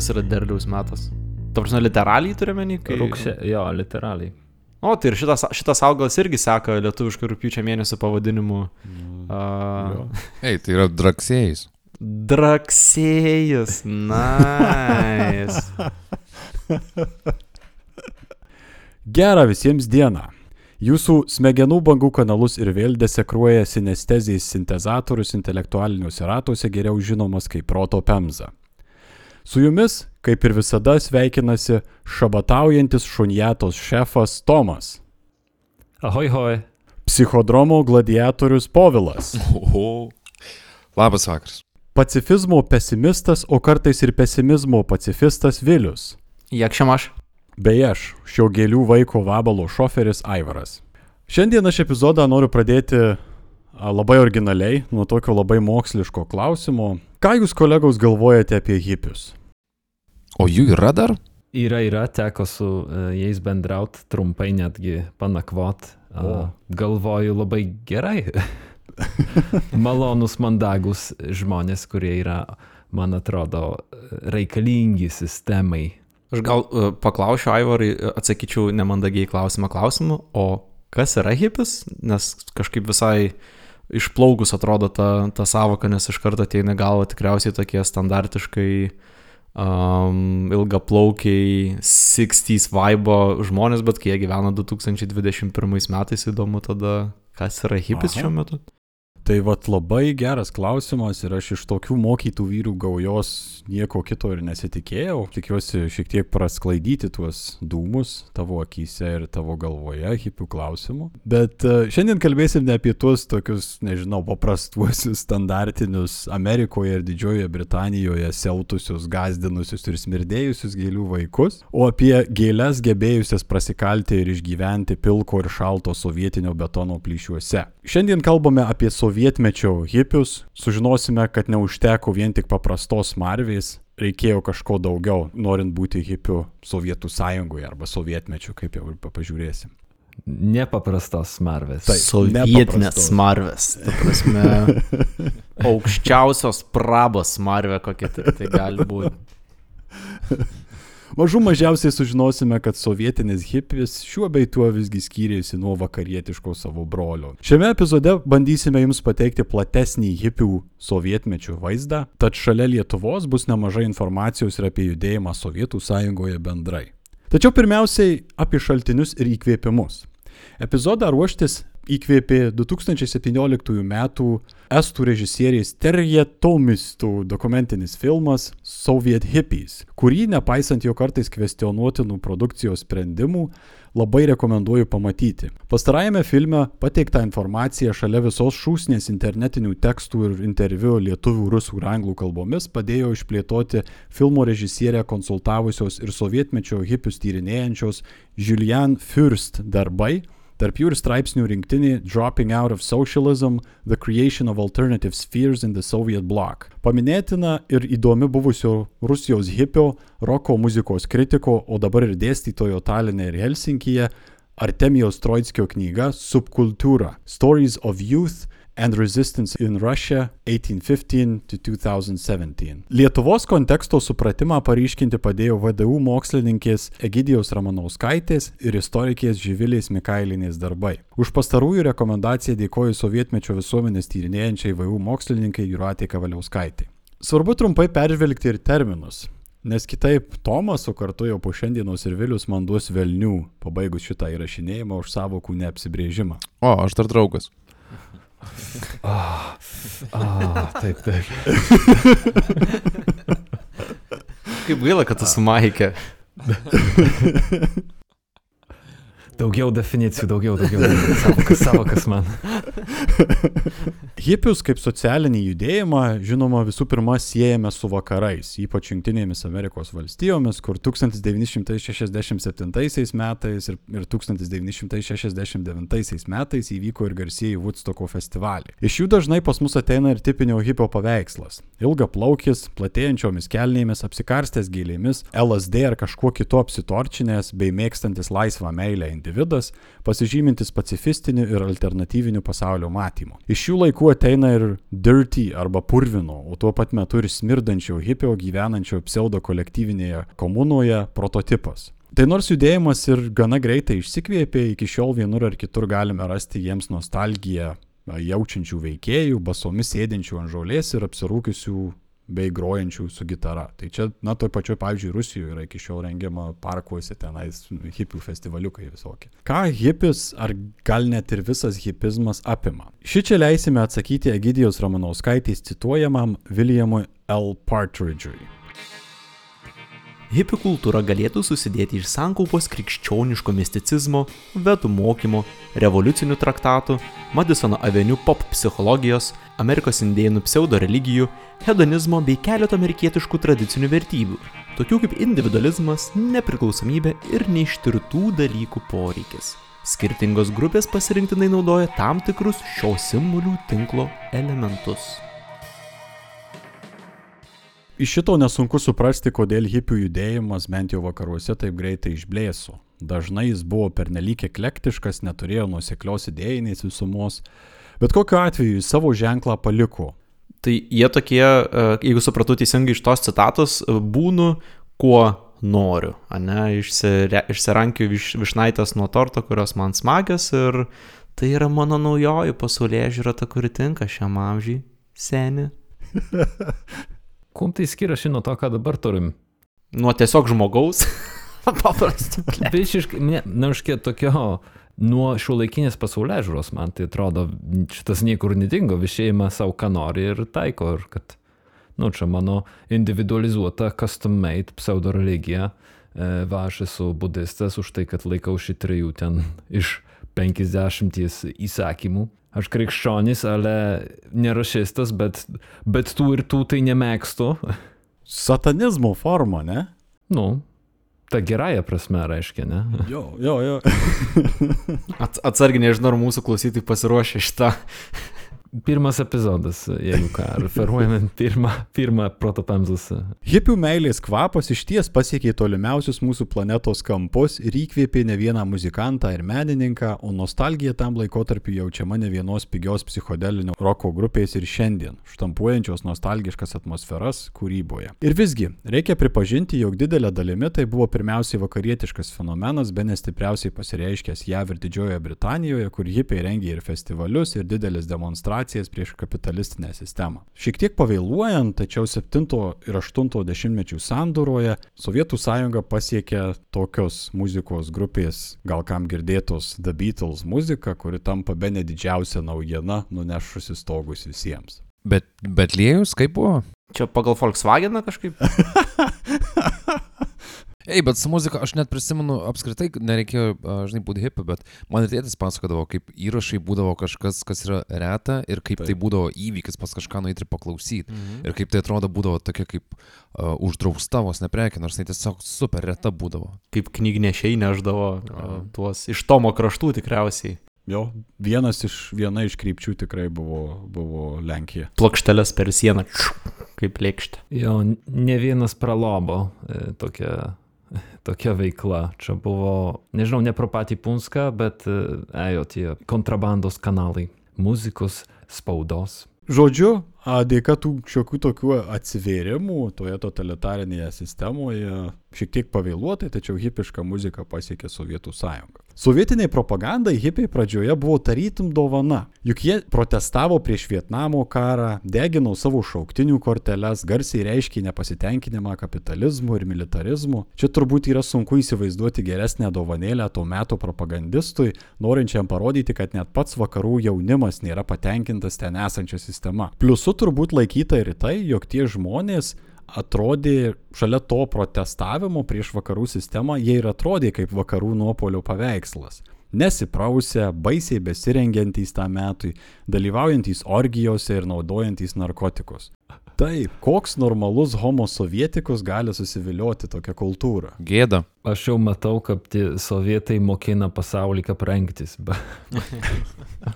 Kas yra derliaus metas? Ta prasme, literaliai turime menį? Kai... Rūksė, jo, literaliai. O, tai ir šitas, šitas augalas irgi seka lietuviškų rūpiučio mėnesio pavadinimu. Uh, Ei, tai yra draksėjais. Draksėjus. Nice. Gerą visiems dieną. Jūsų smegenų bangų kanalus ir vėl desekruoja sinestezijais sintezatorius intelektualiniuose ratuose geriau žinomas kaip proto pemza. Su jumis, kaip ir visada, sveikinasi šabataujantis šunjatos šefas Tomas, Ahoj, hoj. psichodromo gladiatorius Povilas, Oho. Labas vakaras. pacifizmo pesimistas, o kartais ir pesimizmo pacifistas Vilius. Jakšiamaš. Bei aš, šio gėlių vaiko vabalo šoferis Aivaras. Šiandien aš epizodą noriu pradėti labai originaliai, nuo tokio labai moksliško klausimo. Ką jūs kolegos galvojate apie hipius? O jų yra dar? Yra, yra, teko su uh, jais bendraut, trumpai netgi panakvot. O. Uh, galvoju labai gerai. Malonus, mandagus žmonės, kurie yra, man atrodo, reikalingi sistemai. Aš gal uh, paklausiu Aivarai, uh, atsakyčiau nemandagiai klausimą klausimu, o kas yra hipis? Nes kažkaip visai išplaukus atrodo ta, ta savoka, nes iš karto ateina į galvą tikriausiai tokie standartiškai um, ilgaplaukiai 60s vibe žmonės, bet kai jie gyvena 2021 metais, įdomu tada, kas yra hipis Aha. šiuo metu. Tai vad labai geras klausimas ir aš iš tokių mokytų vyrų gaujos nieko kito ir nesitikėjau. Tikiuosi šiek tiek prasklaidyti tuos dūmus tavo akise ir tavo galvoje hipių klausimų. Bet e, šiandien kalbėsim ne apie tuos tokius, nežinau, paprastuosius, standartinius Amerikoje ir Didžiojoje Britanijoje siautusius, gazdinusius ir smirdėjusius gėlių vaikus, o apie gėlės gebėjusias prasikalti ir išgyventi pilko ir šalto sovietinio betono plyšiuose. Šiandien kalbame apie sovietmečio hipius, sužinosime, kad neužteko vien tik paprastos marvės, reikėjo kažko daugiau, norint būti hipiu Sovietų sąjungoje arba sovietmečiu, kaip jau ir pažiūrėsim. Nepaprastos smarvės. Taip. Sovietinės nepaprastos. smarvės. Ta prasme, aukščiausios prabos smarvė kokia tik tai gali būti. Mažų mažiausiai sužinosime, kad sovietinis hipis šiuo bei tuo visgi skyrėsi nuo vakarietiško savo brolio. Šiame epizode bandysime jums pateikti platesnį hipių sovietmečių vaizdą, tad šalia Lietuvos bus nemažai informacijos ir apie judėjimą Sovietų sąjungoje bendrai. Tačiau pirmiausiai apie šaltinius ir įkvėpimus. Epizodą ruoštis įkvėpė 2017 m. estų režisierės Terje Tomistų dokumentinis filmas Soviet Hippies, kurį, nepaisant jo kartais kvestionuotinų produkcijos sprendimų, labai rekomenduoju pamatyti. Pastarajame filme pateikta informacija šalia visos šūsnės internetinių tekstų ir interviu lietuvių, rusų ir anglų kalbomis padėjo išplėtoti filmo režisierę konsultavusios ir sovietmečio hipius tyrinėjančios Julian Fürst darbai, Tarp jų ir straipsnių rinktinė Dropping Out of Socialism – The Creation of Alternative Spheres in the Soviet Bloc. Paminėtina ir įdomi buvusio Rusijos hipio, roko muzikos kritiko, o dabar ir dėstytojo Taline ir Helsinkyje Artemijos Troitskio knyga Subkultūra – Stories of Youth and Resistance in Russia 1815 to 2017. Lietuvos konteksto supratimą paryškinti padėjo VDU mokslininkės Egidijos Ramanauskaitės ir istorikės Živilės Mikailinės darbai. Už pastarųjų rekomendaciją dėkoju sovietmečio visuomenės tyrinėjančiai VDU mokslininkai Juratė Kavaliauskaitė. Svarbu trumpai peržvelgti ir terminus. Nes kitaip Tomas, o kartu jau po šiandienos ir Vilius man duos velnių, pabaigus šitą įrašinėjimą už savokų neapsibrėžimą. O, aš dar draugas. Ah, taip, taip. Kaip gaila, kad tu su Maike. Daugiau definicijų, daugiau, daugiau. Savokas, savokas man. Hipius kaip socialinį judėjimą, žinoma, visų pirma siejame su vakarais, ypač Junktinėmis Amerikos valstijomis, kur 1967 metais ir, ir 1969 metais įvyko ir garsieji Woodstocko festivaliai. Iš jų dažnai pas mus ateina ir tipinio hipio paveikslas. Ilga plaukis, platėjančiomis kelnėmis, apsikarstęs gėlėmis, LSD ar kažkuo kitu apsitorčinės bei mėgstantis laisvą meilę individas, pasižymintis pacifistiniu ir alternatyviniu pasaulio matymu. Iš šių laikų ateina ir dirty arba purvino, o tuo pat metu ir smirdančio hipio gyvenančio pseudo kolektyvinėje komunoje prototipas. Tai nors judėjimas ir gana greitai išsikvėpė, iki šiol vienur ar kitur galime rasti jiems nostalgiją jaučiančių veikėjų, basomis sėdinčių ant žolės ir apsirūkiusių bei grojančių su gitara. Tai čia, na, toj pačioj, pavyzdžiui, Rusijoje yra iki šiol rengiama parkuose tenais hipių festivaliukai visokie. Ką hipis ar gal net ir visas hipizmas apima? Ši čia leisime atsakyti Egidijos Romanauskaitės cituojamam Williamui L. Partridge'ui. Hipių kultūra galėtų susidėti iš sankaupos krikščioniško misticizmo, vedų mokymo, revoliucinių traktatų, Madisono avenių pop psichologijos, Amerikos indėnų pseudo religijų, hedonizmo bei keleto amerikietiškų tradicinių vertybių, tokių kaip individualizmas, nepriklausomybė ir neištirtų dalykų poreikis. Skirtingos grupės pasirinktinai naudoja tam tikrus šio simbolių tinklo elementus. Iš šito nesunku suprasti, kodėl hipių judėjimas bent jau vakaruose taip greitai išblėso. Dažnai jis buvo pernelyg eklektiškas, neturėjo nuseklios idėjinės visumos, bet kokiu atveju jis savo ženklą paliko. Tai jie tokie, e, jeigu supratau teisingai iš tos citatos, e, būnu kuo noriu, ne, Išsire, išsirankiu viš, višnaitas nuo torto, kurios man smagios ir tai yra mano naujoji pasaulyje žiūra, ta kuri tinka šiam amžiui, seni. Kuom tai skiriasi nuo to, ką dabar turim? Nuo tiesiog žmogaus. Paprastai. Visiškai, ne, neužkė tokio, nuo šio laikinės pasaulyje žiūros, man tai atrodo, šitas niekur nedingo, viešėjimą savo ką nori ir taiko, ir kad, nu, čia mano individualizuota, custom made pseudo religija, e, va, aš esu budistas už tai, kad laikau šį trijų ten iš 50 įsakymų. Aš krikščionis, ale nerašistas, bet, bet tų ir tų tai nemėgstu. Satanizmo forma, ne? Nu, ta gerąją prasme reiškia, ne? Jo, jo, jo. Ats atsargiai nežinau, ar mūsų klausytojai pasiruošę šitą. Pirmas epizodas, jeigu ką, referuojame pirmą, pirmą protopemzus. Hipių meilės kvapas iš ties pasiekė tolimiausius mūsų planetos kampus ir įkvėpė ne vieną muzikantą ir menininką, o nostalgija tam laikotarpiu jaučiama ne vienos pigios psichodelinio roko grupės ir šiandien, štampuojančios nostalgiškas atmosferas kūryboje. Ir visgi, reikia pripažinti, jog didelė dalimi tai buvo pirmiausiai vakarietiškas fenomenas, be nestipriausiai pasireiškęs JAV ir Didžiojoje Britanijoje, kur hipiai rengė ir festivalius, ir didelis demonstracijas prieš kapitalistinę sistemą. Šiek tiek pavėluojant, tačiau 7 ir 8 dešimtmečių sandūroje Sovietų sąjunga pasiekė tokios muzikos grupės, gal kam girdėtos The Beatles muzika, kuri tampa be nedidžiausia naujiena, nunešusi stogus visiems. Bet Betlėjus kaip buvo? Čia pagal Volkswageną kažkaip. Ei, bet su muzika aš net prisimenu, apskritai nereikėjo, žinai, būti hipiu, bet man ir tėtis pasakodavo, kaip įrašai būdavo kažkas, kas yra reta ir kaip Taip. tai būdavo įvykis pas kažką nueiti ir paklausyti. Mhm. Ir kaip tai atrodo būdavo tokia kaip uh, uždrausta vos neprekė, nors tai tiesiog super reta būdavo. Kaip knygnešiai neždavo uh, tuos iš Tomo kraštų tikriausiai. Jo, vienas iš, viena iš krypčių tikrai buvo, buvo Lenkija. Plokštelės per sieną, kaip lėkštė. Jo, ne vienas pralobo e, tokia, tokia veikla. Čia buvo, nežinau, ne pro patį Punską, bet e, ėjo tie kontrabandos kanalai muzikos, spaudos. Žodžiu, dėka tų šiokių tokių atsivėrimų toje totalitarinėje sistemoje, šiek tiek pavėluotai, tačiau hipiška muzika pasiekė Sovietų sąjungą. Sovietiniai propagandai hipiai pradžioje buvo tarytum dovana, juk jie protestavo prieš Vietnamo karą, degino savo šauktinių korteles, garsiai reiškė nepasitenkinimą kapitalizmu ir militarizmu. Čia turbūt yra sunku įsivaizduoti geresnę dovanėlę tuo metu propagandistui, norinčiam parodyti, kad net pats vakarų jaunimas nėra patenkintas ten esančia sistema. Pliusu turbūt laikyta ir tai, jog tie žmonės atrodė šalia to protestavimo prieš vakarų sistemą, jie ir atrodė kaip vakarų nuopolio paveikslas. Nesiprausę, baisiai besirengiantys tą metui, dalyvaujantys orgijose ir naudojantys narkotikus. Taip, koks normalus homo sovietikus gali susivilioti tokią kultūrą? Gėda. Aš jau matau, kaip tie sovietai mokina pasaulį kaip rengtis. Be...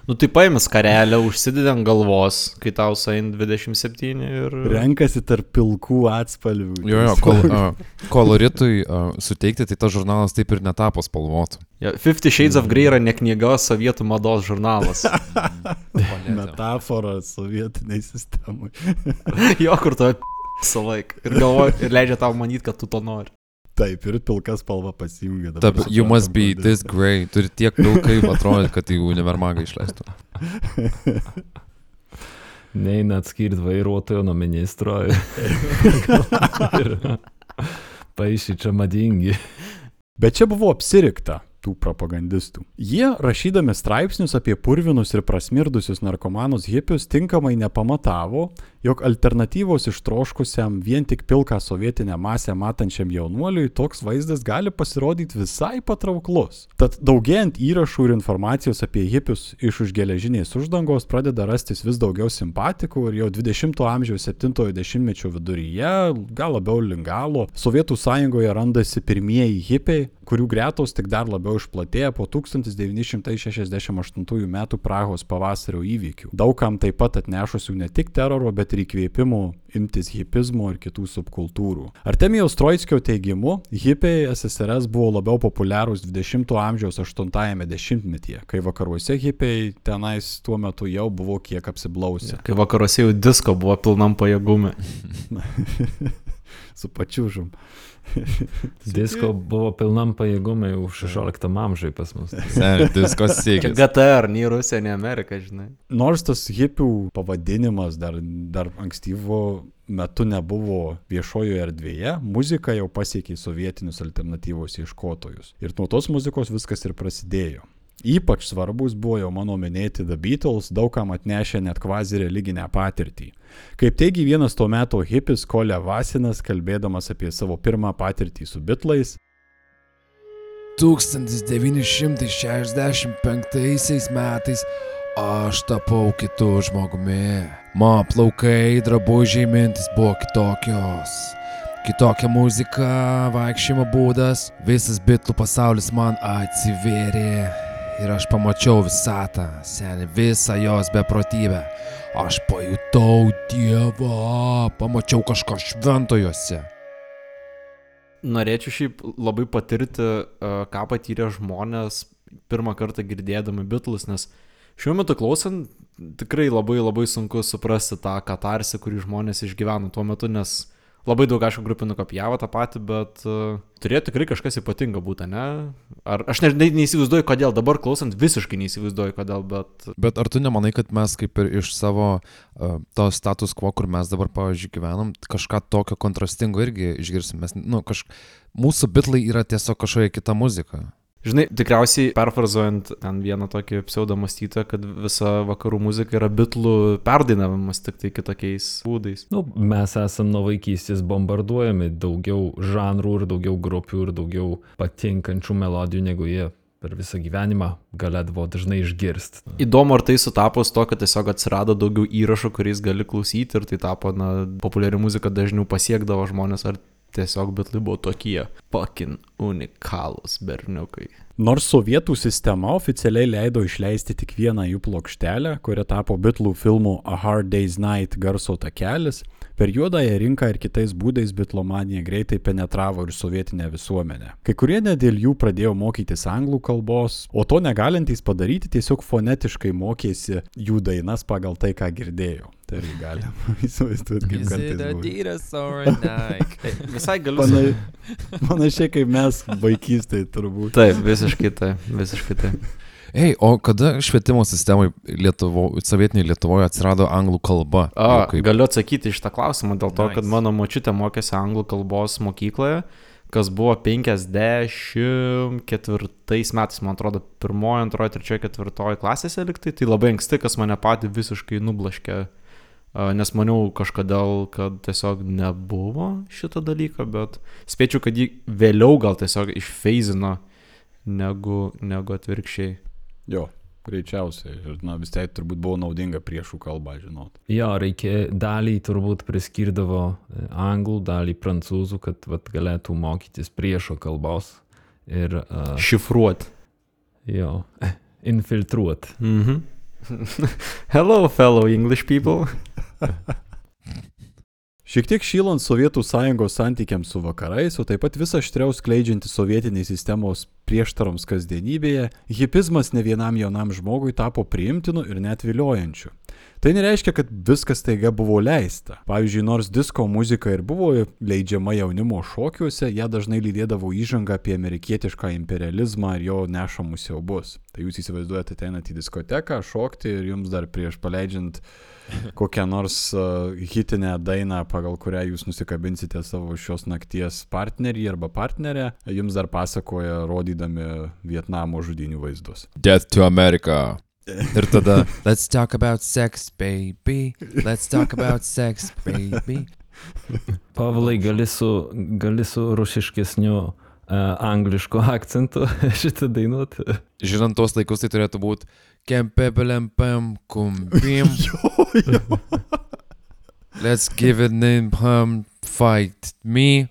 Nu tai paimi skarelę, užsidedi ant galvos, kai tau sain 27 ir... Renkasi tarp pilkų atspalvių. Jo, jo, kol, a, koloritui a, suteikti, tai tas žurnalas taip ir netapo spalvotu. Ja, Fifty Shades of Grey yra ne knyga, o sovietų mados žurnalas. Metafora sovietiniai sistemai. jo, kur tu visą laiką. Ir galvoja, ir leidžia tau manyti, kad tu to nori. Taip, ir pilka spalva pasijungia. dabar Taip, you must be kodėl. this grey. Turi tiek pilkai atrodyti, kad į univermagą išleistų. Neina atskirti vairuotojo nuo ministro. Ir, ir paaišy čia madingi. Bet čia buvo apsirikta tų propagandistų. Jie, rašydami straipsnius apie purvinus ir prasmirdusius narkomanus hipius, tinkamai nepamatavo, jog alternatyvos ištroškusiam vien tik pilką sovietinę masę matančiam jaunuoliui toks vaizdas gali pasirodyti visai patrauklus. Tad daugėjant įrašų ir informacijos apie hipius iš už geležinės uždangos pradeda rastis vis daugiau simpatikų ir jau 20-ojo amžiaus 70-ojo dešimtmečio viduryje, gal labiau lingalo, Sovietų sąjungoje randasi pirmieji hipiai, kurių gretos tik dar labiau išplatėja po 1968 m. Prahos pavasario įvykių. Daugam taip pat atnešusių ne tik teroro, bet ir įkvėpimų imtis hipizmo ir kitų subkultūrų. Artemijaus Troickio teigimu, hipiai SSRS buvo labiau populiarūs 20-ojo amžiaus 80-ame dešimtmetyje, kai vakaruose hipiai tenais tuo metu jau buvo kiek apsiblausi. Kai vakaruose jau disko buvo pilnam pajėgume. Su pačiužum. Disko buvo pilnam pajėgumai jau 16 amžiai pas mus. Seniai, diskos Čia siekis. GTR, nei Rusija, nei Amerika, žinai. Nors tas hipių pavadinimas dar, dar ankstyvo metu nebuvo viešojoje erdvėje, muzika jau pasiekė sovietinius alternatyvos ieškotojus. Ir nuo tos muzikos viskas ir prasidėjo. Ypač svarbus buvo jau mano minėti The Beatles, daugam atnešė net kvazi religinę patirtį. Kaip teigia vienas tuo metu hipis Kolė Vasinas, kalbėdamas apie savo pirmą patirtį su bitlais, 1965 metais aš tapau kitų žmogumi. Mano plaukai, drabužiai, mintis buvo kitokios. Kitokia muzika, vaikščiojimo būdas, visas bitlų pasaulis man atsivėrė. Ir aš pamačiau visatą, seniai, visą jos beprotybę. Aš pajutau Dievą, pamačiau kažką šventojose. Norėčiau šiaip labai patirti, e, ką patyrė žmonės pirmą kartą girdėdami bitlus, nes šiuo metu klausant tikrai labai labai sunku suprasti tą katarsį, kurį žmonės išgyveno tuo metu, nes labai daug, aišku, grupių nukopijavo tą patį, bet uh, turėjo tikrai kažkas ypatinga būti, ne? Ar aš ne, ne, neįsivaizduoju, kodėl, dabar klausant visiškai neįsivaizduoju, kodėl, bet Bet ar tu nemanai, kad mes kaip ir iš savo uh, to status quo, kur mes dabar, pavyzdžiui, gyvenam, kažką tokio kontrastingo irgi išgirsim? Mes, nu, kaž... Mūsų bitlai yra tiesiog kažkokia kita muzika. Žinai, tikriausiai perfrazuojant ten vieną tokį pseudomastytoją, kad visa vakarų muzika yra bitlų perdainavimas tik tai kitokiais būdais. Nu, mes esam nuo vaikystės bombarduojami daugiau žanrų ir daugiau grupių ir daugiau patinkančių melodijų, negu jie per visą gyvenimą galėdavo dažnai išgirsti. Įdomu, ar tai sutapo su to, kad tiesiog atsirado daugiau įrašų, kuriais gali klausyti ir tai tapo, na, populiari muzika dažniau pasiekdavo žmonės, ar tiesiog bitlai buvo tokie pakin unikalūs berniukai. Nors sovietų sistema oficialiai leido išleisti tik vieną jų plokštelę, kuria tapo bitlų filmų A Hard Day's Night garso takelis, per juodąją rinką ir kitais būdais bitlomanija greitai penetravo ir sovietinę visuomenę. Kai kurie net dėl jų pradėjo mokytis anglų kalbos, o to negalintys padaryti tiesiog fonetiškai mokėsi jų dainas pagal tai, ką girdėjo. Tai irgi galima įsivaizduoti, kaip kartais? Visai galiu. Pana, panašiai kaip mes vaikystėje turbūt. Taip, visiškai taip, visiškai taip. Ei, o kada švietimo sistemai Lietuvo, sovietiniai Lietuvoje atsirado anglų kalba? A, kaip- galiu atsakyti iš tą klausimą dėl to, nice. kad mano močiutė mokėsi anglų kalbos mokykloje, kas buvo 54 metais, man atrodo, pirmoji, antroji, trečioji, ketvirtoji klasėse liktai, tai labai anksti, kas mane patį visiškai nublaškė, a, nes maniau kažkodėl, kad tiesiog nebuvo šito dalyko, bet spėčiau, kad jį vėliau gal tiesiog išfeizino negu, negu atvirkščiai. Jo, greičiausiai. Ir na, vis tiek turbūt buvo naudinga priešų kalbą žinot. Jo, reikia dalį turbūt priskirdavo e, anglų, dalį prancūzų, kad vat, galėtų mokytis priešo kalbos ir uh, Šifruot. jo, infiltruot. Mhm. Hello, fellow English people. Šiek tiek šylant Sovietų sąjungos santykiams su vakarais, o taip pat vis aštriau skleidžianti sovietinės sistemos prieštaroms kasdienybėje, hipizmas ne vienam jaunam žmogui tapo priimtinu ir net viliojančiu. Tai nereiškia, kad viskas taiga buvo leista. Pavyzdžiui, nors disko muzika ir buvo leidžiama jaunimo šokiuose, ją dažnai lydėdavo įžanga apie amerikietišką imperializmą ir jo nešamus siaubus. Tai jūs įsivaizduojate, ateinate į diskoteką, šokti ir jums dar prieš paleidžiant kokią nors hitinę dainą, pagal kurią jūs nusikabinsite savo šios nakties partnerį arba partnerę, jums dar pasakoja, rodydami Vietnamo žudinių vaizdus. Death to America. Ir tada, let's talk about sex, baby. Let's talk about sex, baby. Pavlai, gali su, gali su rusiškesniu anglišku akcentu šitą dainuoti. Žinant tos laikus, tai turėtų būti kempebelempem kumpim. Let's give it name pum fight me.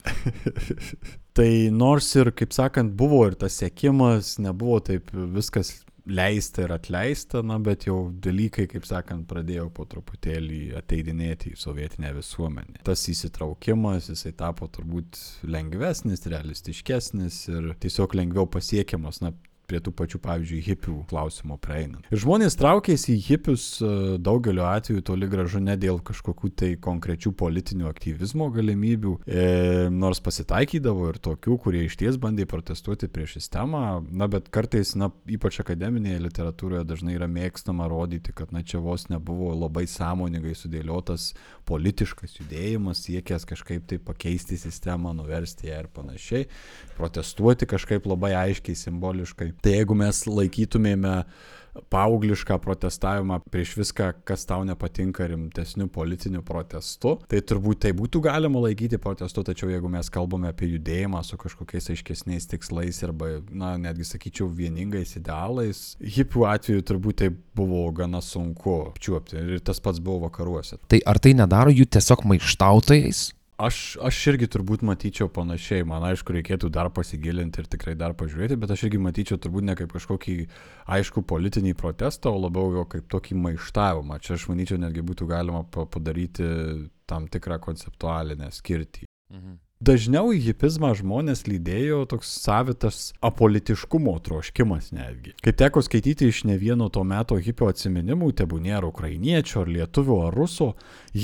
Tai nors ir, kaip sakant, buvo ir tas sėkimas, nebuvo taip viskas leista ir atleista, na, bet jau dalykai, kaip sakant, pradėjo po truputėlį ateidinėti į sovietinę visuomenę. Tas įsitraukimas, jisai tapo turbūt lengvesnis, realistiškesnis ir tiesiog lengviau pasiekiamas, na, prie tų pačių, pavyzdžiui, hipių klausimo prieinant. Ir žmonės traukėsi į hipius e, daugeliu atveju toli gražu ne dėl kažkokių tai konkrečių politinių aktyvizmo galimybių, e, nors pasitaikydavo ir tokių, kurie iš ties bandė protestuoti prieš sistemą, na bet kartais, na ypač akademinėje literatūroje dažnai yra mėgstama rodyti, kad na čia vos nebuvo labai sąmoningai sudėliotas politiškas judėjimas, siekęs kažkaip tai pakeisti sistemą, nuversti ją ir panašiai, protestuoti kažkaip labai aiškiai, simboliškai. Tai jeigu mes laikytumėme paauglišką protestavimą prieš viską, kas tau nepatinka rimtesniu politiniu protestu, tai turbūt tai būtų galima laikyti protestu, tačiau jeigu mes kalbame apie judėjimą su kažkokiais aiškesniais tikslais arba, na, netgi sakyčiau, vieningais idealais, hipių atveju turbūt tai buvo gana sunku apčiuopti ir tas pats buvo vakaruose. Tai ar tai nedaro jų tiesiog maištautojais? Aš, aš irgi turbūt matyčiau panašiai, man aišku, reikėtų dar pasigilinti ir tikrai dar pažiūrėti, bet aš irgi matyčiau turbūt ne kaip kažkokį aišku politinį protestą, o labiau jo kaip tokį maištavimą. Čia aš manyčiau netgi būtų galima padaryti tam tikrą konceptualinę skirtį. Mhm. Dažniau į hipizmą žmonės lydėjo toks savitas apolitiškumo troškimas netgi. Kaip teko skaityti iš ne vieno to meto hipio atsiminimų, tebūnė ar ukrainiečio, ar lietuvio, ar ruso,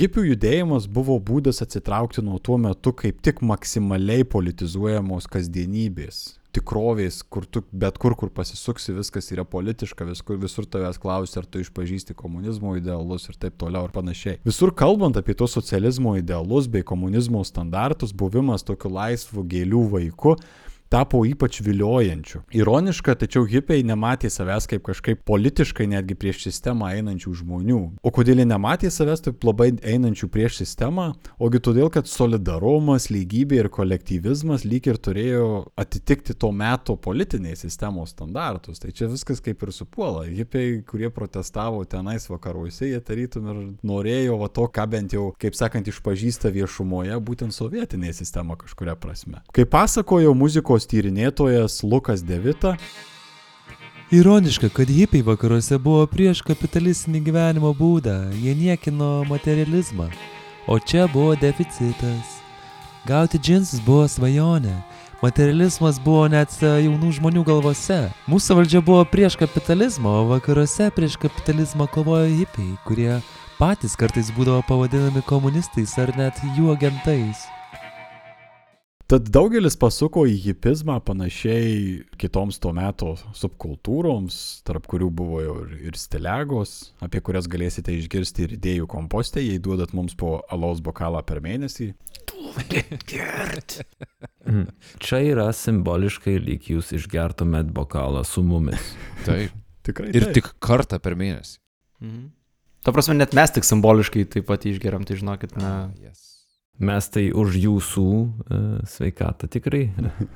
hipių judėjimas buvo būdas atsitraukti nuo tuo metu kaip tik maksimaliai politizuojamos kasdienybės tikrovės, kur tu bet kur, kur pasisuksi, viskas yra politiška, viskur, visur tavęs klausia, ar tu išpažįsti komunizmo idealus ir taip toliau ir panašiai. Visur kalbant apie tos socializmo idealus bei komunizmo standartus, buvimas tokiu laisvu gėlių vaiku, tapo ypač viliojančiu. Ironiška, tačiau hipiai nematė savęs kaip kažkaip politiškai netgi prieš sistemą einančių žmonių. O kodėl jie nematė savęs taip labai einančių prieš sistemą? Ogi todėl, kad solidarumas, lygybė ir kolektyvizmas lyg ir turėjo atitikti to meto politinės sistemos standartus. Tai čia viskas kaip ir supuola. Hipiai, kurie protestavo tenais vakaruose, jie tarytum ir norėjo va to, ką bent jau, kaip sakant, išpažįsta viešumoje, būtent sovietinė sistema kažkuria prasme. Kaip pasakojo muzikos kultūros tyrinėtojas Lukas Devita. Ironiška, kad hipiai vakaruose buvo prieš kapitalistinį gyvenimo būdą, jie niekino materializmą, o čia buvo deficitas. Gauti džinsus buvo svajonė, materializmas buvo net jaunų žmonių galvose. Mūsų valdžia buvo prieš kapitalizmą, o vakaruose prieš kapitalizmą kovojo hipiai, kurie patys kartais būdavo pavadinami komunistais ar net jų agentais. Tad daugelis pasuko į hipizmą panašiai kitoms to meto subkultūroms, tarp kurių buvo ir, ir stilegos, apie kurias galėsite išgirsti ir idėjų kompostė, jei duodat mums po alaus bokalą per mėnesį. Čia yra simboliškai, lyg jūs išgertumėt bokalą su mumis. Taip. Tikrai. Ir taip. tik kartą per mėnesį. Mhm. Ta prasme, net mes tik simboliškai taip pat išgeriam, tai žinokit, na. Yes. Mes tai už jūsų uh, sveikatą tikrai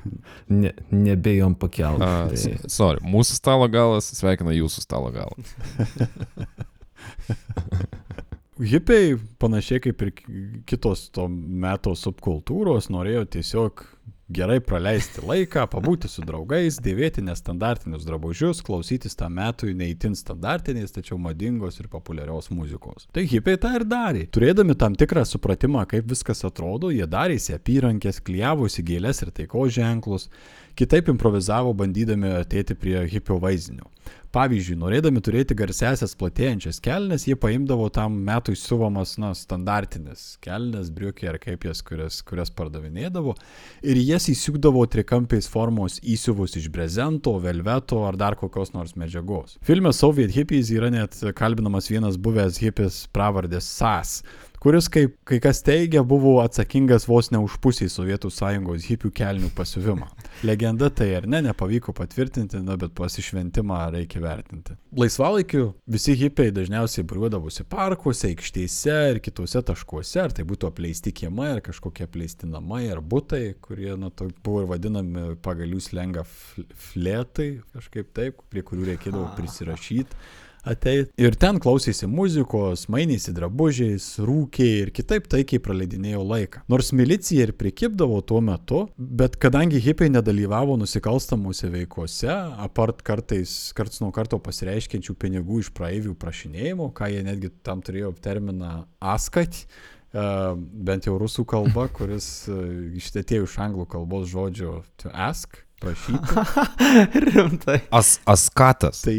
ne, nebejom pakelti. Uh, Tai, sorry, mūsų stalo galas sveikina jūsų stalo galą. Hipiai, panašiai kaip ir kitos to meto subkultūros, norėjo tiesiog gerai praleisti laiką, pabūti su draugais, dėvėti nestandartinius drabužius, klausytis tam metui neįtin standartinės, tačiau madingos ir populiarios muzikos. Tai hipiai tą ir darė. Turėdami tam tikrą supratimą, kaip viskas atrodo, jie darėsi apyrankės, klyjavosi gėlės ir taiko ženklus, kitaip improvizavo bandydami atėti prie hipio vaizdinio. Pavyzdžiui, norėdami turėti garsesias platėjančias kelnes, jie paimdavo tam metui siuvamas, na, standartinis kelnes, briukė ar kaip jas, kurias, kurias pardavinėdavo, ir jas įsiūkdavo trikampiais formos įsiuvus iš brezento, velveto ar dar kokios nors medžiagos. Filme Soviet Hippies yra net kalbinamas vienas buvęs hipis pravardės SAS kuris, kaip kai kas teigia, buvo atsakingas vos ne už pusį Sovietų sąjungos hipių kelnių pasiuvimą. Legenda tai ar ne, nepavyko patvirtinti, na, bet pasišventimą reikia vertinti. Laisvalaikiu visi hipiai dažniausiai būriuodavosi parkuose, aikštėse ir kitose taškuose, ar tai būtų apleisti kiemai, ar kažkokie apleisti namai, ar būtai, kurie, na, to, buvo ir vadinami pagal jų slengą flėtai, kažkaip taip, prie kurių reikėdavo prisirašyti ateit. Ir ten klausėsi muzikos, mainėsi drabužiais, rūkė ir kitaip taikiai praleidinėjo laiką. Nors milicija ir prikipdavo tuo metu, bet kadangi hipiai nedalyvavo nusikalstamuose veikose, apart kartais, karts nuo karto pasireiškiančių pinigų iš praeivių prašinėjimo, ką jie netgi tam turėjo terminą askat, Uh, bent jau rusų kalba, kuris uh, ištetėjo iš anglų kalbos žodžio to ask. Rimtai. As, askatas. Tai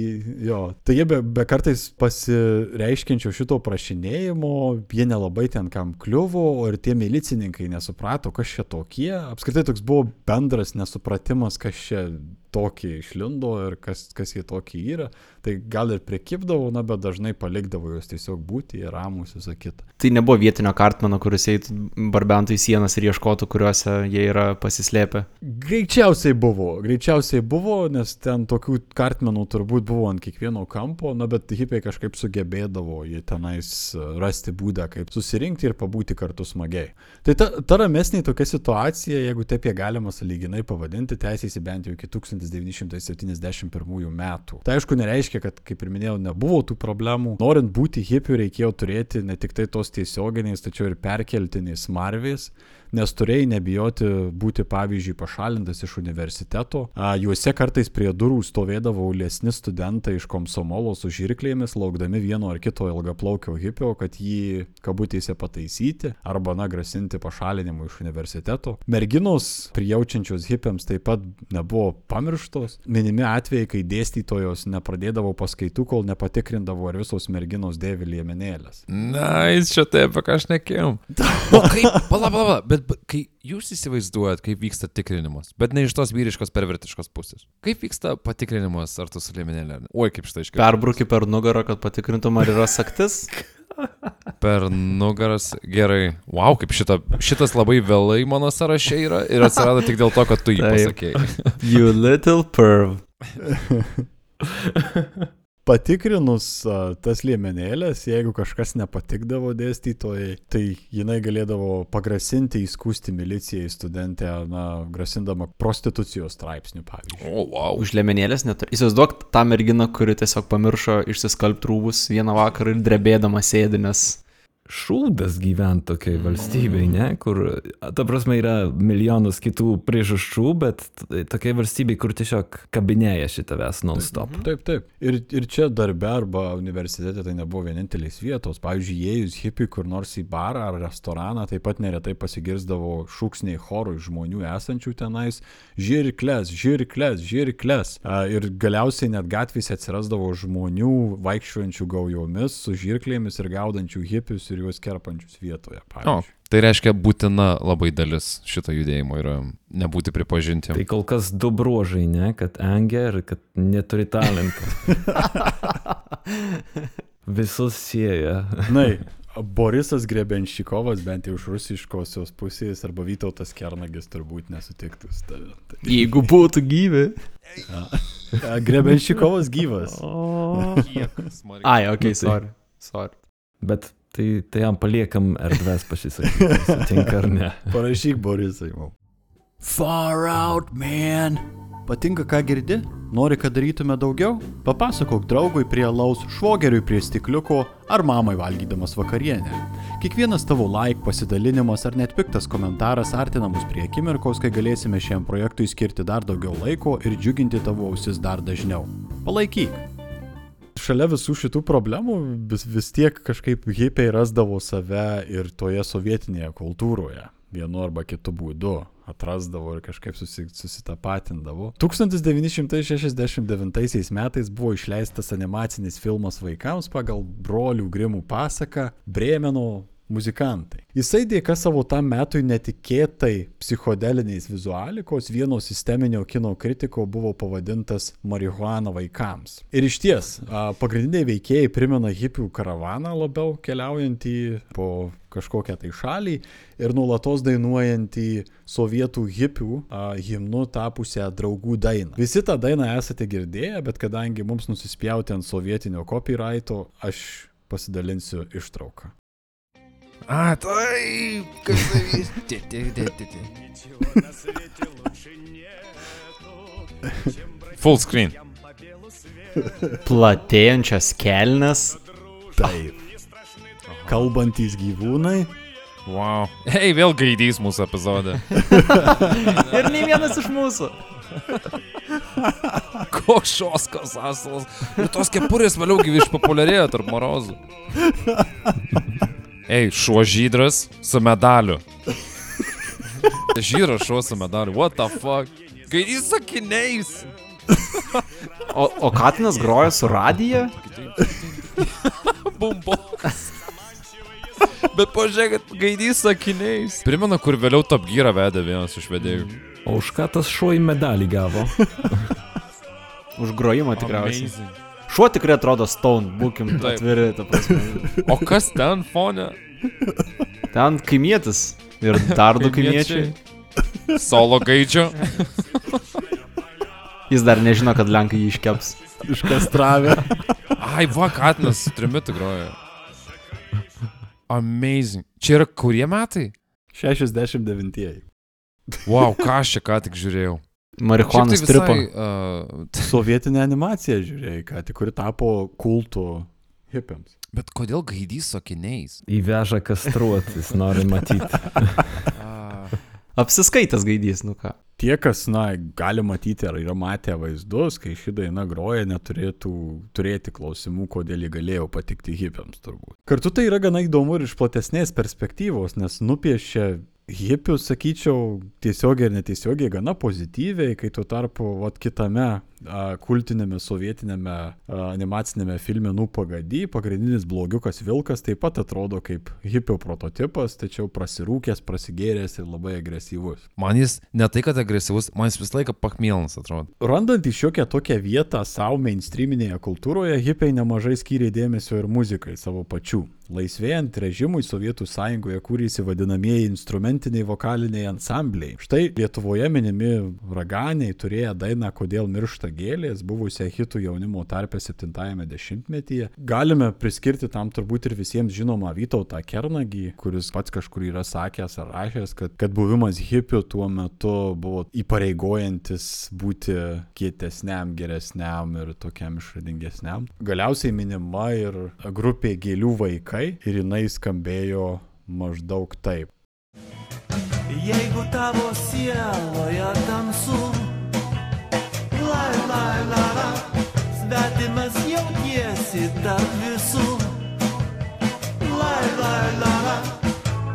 jo, tai jie be, be kartais pasireiškiančio šito prašinėjimo, jie nelabai ten kam kliuvo, ir tie milicininkai nesuprato, kas čia tokie. Apskritai toks buvo bendras nesupratimas, kas čia tokie išlindo ir kas, kas jie tokie yra. Tai gal ir prekipdavo, na, bet dažnai palikdavo juos tiesiog būti, jie ramus visą kitą. Tai nebuvo vietinio kartmano, kuris eitų barbentų į sienas ir ieškotų, kuriuose jie yra pasislėpę. Greičiausiai buvo, greičiausiai buvo, nes ten tokių kartmenų turbūt buvo ant kiekvieno kampo, na, bet hipiai kažkaip sugebėdavo jie tenais rasti būdą, kaip susirinkti ir pabūti kartu smagiai. Tai ta, ta ramesnė tokia situacija, jeigu taip ją galima saliginai pavadinti, teisėsi bent jau iki 1000. 1971 metų. Tai aišku nereiškia, kad, kaip ir minėjau, nebuvo tų problemų. Norint būti hipiu, reikėjo turėti ne tik tai tos tiesioginiais, tačiau ir perkeltiniais marvės nes turėjai nebijoti būti, pavyzdžiui, pašalintas iš universiteto. A, juose kartais prie durų stovėdavo liesni studentai iš komsomolo su žirklėmis, laukdami vieno ar kito ilgaplaukio hipio, kad jį kabutėse pataisyti arba, na, grasinti pašalinimu iš universiteto. Merginos prijaučiančios hipiams taip pat nebuvo pamirštos. Minimi atvejai, kai dėstytojos nepradėdavo paskaitų, kol nepatikrindavo, ar visos merginos dėvi liemenėlės. Na, jis čia taip, apie ką aš nekėjau. O kaip, pala, pala, bet bet kai jūs įsivaizduojat, kaip vyksta tikrinimas, bet ne iš tos vyriškos pervertiškos pusės. Kaip vyksta patikrinimas, ar tu su liemenėlė? Oi, kaip štai iškiai. Perbruki per nugarą, kad patikrintum, ar yra saktis. per nugaras gerai. Wow, kaip šita, šitas labai vėlai mano sąraše yra ir atsirado tik dėl to, kad tu jį pasakėjai. you little perv. patikrinus tas liemenėlės, jeigu kažkas nepatikdavo dėstytojai, tai jinai galėdavo pagrasinti, įskūsti milicijai studentę, na, grasindama prostitucijos straipsnių, pavyzdžiui. O, wow. Už liemenėlės neturi. Įsivaizduok tą merginą, kuri tiesiog pamiršo išsiskalbti rūbus vieną vakarą ir drebėdama sėdi, nes šūdas gyventi tokiai valstybei, ne, kur, ta prasme, yra milijonas kitų priežasčių, bet tokiai valstybei, kur tiesiog kabinėja šitavęs non-stop. Taip, taip. Ir, ir čia darbe arba universitete tai nebuvo vienintelis vietos. Pavyzdžiui, įėjus hipiui kur nors į barą ar restoraną, taip pat neretai pasigirzdavo šūksniai chorų žmonių esančių tenais - žirklės, žirklės, žirklės. Ir galiausiai net gatvėse atsirasdavo žmonių vaikščiuojančių gaujomis su žirklėmis ir gaudančių hipius ir juos kerpančius vietoje. O, tai reiškia būtina labai dalis šito judėjimo yra nebūti pripažinti. Tai kol kas du bruožai, ne, kad engia ir kad neturi talento. Visus sieja. Na, Borisas Grebenšikovas, bent jau iš rusiškosios pusės, arba Vytautas Kernagis turbūt nesutiktų su tavimi. Tai... Jeigu būtų gyvi. Grebenšikovas gyvas. O. Ai, ok, sorry. sorry. Bet tai, tai jam paliekam erdvės pasisakyti, sutinka ar ne. Parašyk Borisai mums. Far out, man. Patinka, ką girdi? Nori, kad darytume daugiau? Papasakok draugui prie laus, švogeriui prie stikliuko ar mamai valgydamas vakarienę. Kiekvienas tavo like, pasidalinimas ar net piktas komentaras artina mus prie akimirkos, kai galėsime šiam projektui skirti dar daugiau laiko ir džiuginti tavo ausis dar dažniau. Palaikyk! Šalia visų šitų problemų vis, vis tiek kažkaip hipiai rasdavo save ir toje sovietinėje kultūroje vienu arba kitu būdu atrasdavo ir kažkaip susi, susitapatindavo. 1969 metais buvo išleistas animacinis filmas vaikams pagal brolių Grimų pasaką Brėmeno muzikantai. Jisai dėka savo tam metui netikėtai psichodeliniais vizualikos vieno sisteminio kino kritiko buvo pavadintas marihuana vaikams. Ir iš ties, pagrindiniai veikėjai primena hipių karavaną labiau keliaujantį po kažkokią tai šalį ir nuolatos dainuojantį sovietų hipių a, himnu tapusią draugų dainą. Visi tą dainą esate girdėję, bet kadangi mums nusispjauti ant sovietinio copyrighto, aš pasidalinsiu ištrauką. A, taip, kas tai Full screen. Platėjančias kelnes. Taip. Kalbantys gyvūnai. Wow. Hei, vėl gaidys mūsų epizode. Ir nei vienas iš mūsų. Koks šoskas asalas. Ir tos kepurės vėliau gyvi išpopuliarėjo tarp morozų. Ei, šuo žydras su medaliu. Žyras šuo su medaliu. What the fuck? Gaidys sakiniais. O, o Katinas groja su radija? Bumbokas. Bet pažiūrėkit, gaidys sakiniais. Primena, kur vėliau Top Gear vedė vienas iš vedėjų. O už ką tas šuo į medalį gavo? Už grojimą tikriausiai. Šuo tikrai atrodo stone, būkim Taip. atviri, ta prasme. O kas ten fone? Ten kaimietis. Ir dar du kaimiečiai. Solo gaidžio. Jis dar nežino, kad lenkai jį iškeps. Iškastravę. Ai, va, Katinas su trimitu groja. Amazing. Čia yra kurie metai? 69. Wow, ką aš čia ką tik žiūrėjau. Marihuanos tai visai, uh, Sovietinė animacija, žiūrėjai, ką tik, kuri tapo kultų hipiams. bet kodėl gaidys sakiniais? Įveža kastruoti, jis nori matyti. Apsiskaitęs gaidys, nu ką. Tie, kas, na, gali matyti ar yra matę vaizdus, kai ši daina groja, neturėtų turėti klausimų, kodėl ji galėjo patikti hipiams turbūt. Kartu tai yra gana įdomu ir iš platesnės perspektyvos, nes nupiešia hipius, sakyčiau, tiesiogiai ir netiesiogiai gana pozityviai, kai tuo tarpu, vat kitame a, kultinėme sovietinėme a, animacinėme filme Nupagady, pagrindinis blogiukas Vilkas taip pat atrodo kaip hipio prototipas, tačiau prasirūkęs, prasigėręs ir labai agresyvus. man jis ne tai, kad agresyvus, man jis visą laiką pakmėlnas atrodo. Randant iš jokią tokią vietą savo mainstreaminėje kultūroje, hipiai nemažai skyrė dėmesio ir muzikai savo pačių. Laisvėjant režimui Sovietų sąjungoje kūrėsi vadinamieji instrumentiniai vokaliniai ansambliai. Štai Lietuvoje minimi raganiai turėjo dainą Kodėl miršta gėlės, buvusią hitų jaunimo tarpę 70-ame dešimtmetyje. Galime priskirti tam turbūt ir visiems žinomą Vytautą Kernagį, kuris pats kažkur yra sakęs ar rašęs, kad, kad buvimas hipių tuo metu buvo įpareigojantis būti kietesniam, geresniam ir tokiam išradingesniam. Galiausiai minima ir grupė gėlių vaikai ir jinai skambėjo maždaug taip. Jeigu tavo sieloje tamsu, lai, lai, la, la, svetimas jautiesi tarp visų, lai, lai, la, la,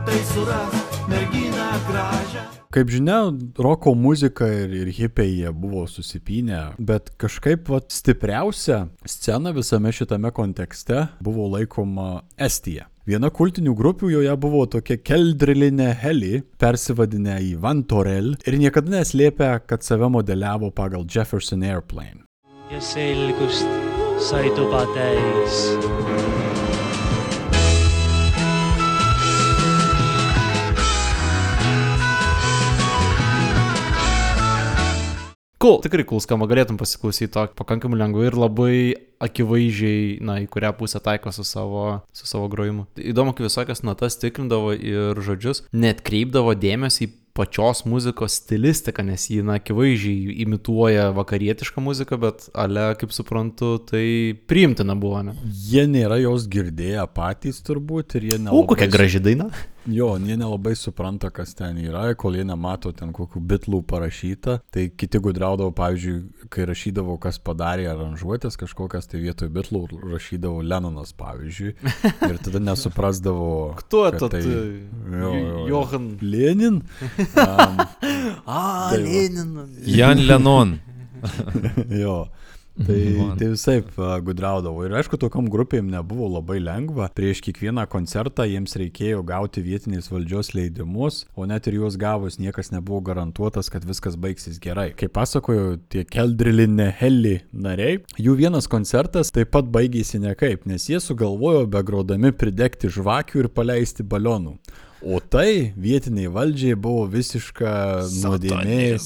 tai suras merginą gražią. Kaip žinia, roko muzika ir, ir hipiai jie buvo susipinę, bet kažkaip vat, stipriausia scena visame šitame kontekste buvo laikoma Estija. Viena kultinių grupių joje buvo tokia keldrilinė Heli, persivadinę į Van Torel ir niekada neslėpė, kad save modeliavo pagal Jefferson Airplane. ja selgust sai tuba täis. Cool. Tikrai cool skamba, galėtum pasiklausyti to pakankamai lengvai ir labai akivaizdžiai, na, į kurią pusę taiko su savo, su savo grojimu. Įdomu, kai visokias natas tikrindavo ir žodžius, net kreipdavo dėmesį į pačios muzikos stilistiką, nes ji, na, akivaizdžiai imituoja vakarietišką muziką, bet ale, kaip suprantu, tai priimtina buvo, ne? Jie nėra jos girdėję patys turbūt ir jie O, nelabai... kokia graži daina. Jo, jie nelabai supranta, kas ten yra, kol jie nemato ten kokių bitlų parašyta. Tai kiti gudraudavo, pavyzdžiui, kai rašydavo, kas padarė aranžuotės kažkokias, tai vietoj bitlų rašydavo Lenonas, pavyzdžiui. Ir tada nesuprasdavo. Kto tu? tai-. Jo, jo, jo. Johan. Lenin? Um, A, Tai va. Leninas. Jan Lenon. jo. Tai, Man. tai visai gudraudavo. Ir aišku, tokiam grupėm nebuvo labai lengva. Prieš kiekvieną koncertą jiems reikėjo gauti vietinės valdžios leidimus, o net ir juos gavus niekas nebuvo garantuotas, kad viskas baigsis gerai. Kaip pasakojo tie Keldrilinė Helly nariai, jų vienas koncertas taip pat baigėsi nekaip, nes jie sugalvojo begrodami pridegti žvakių ir paleisti balionų. O tai vietiniai valdžiai buvo visiška nuodėmė.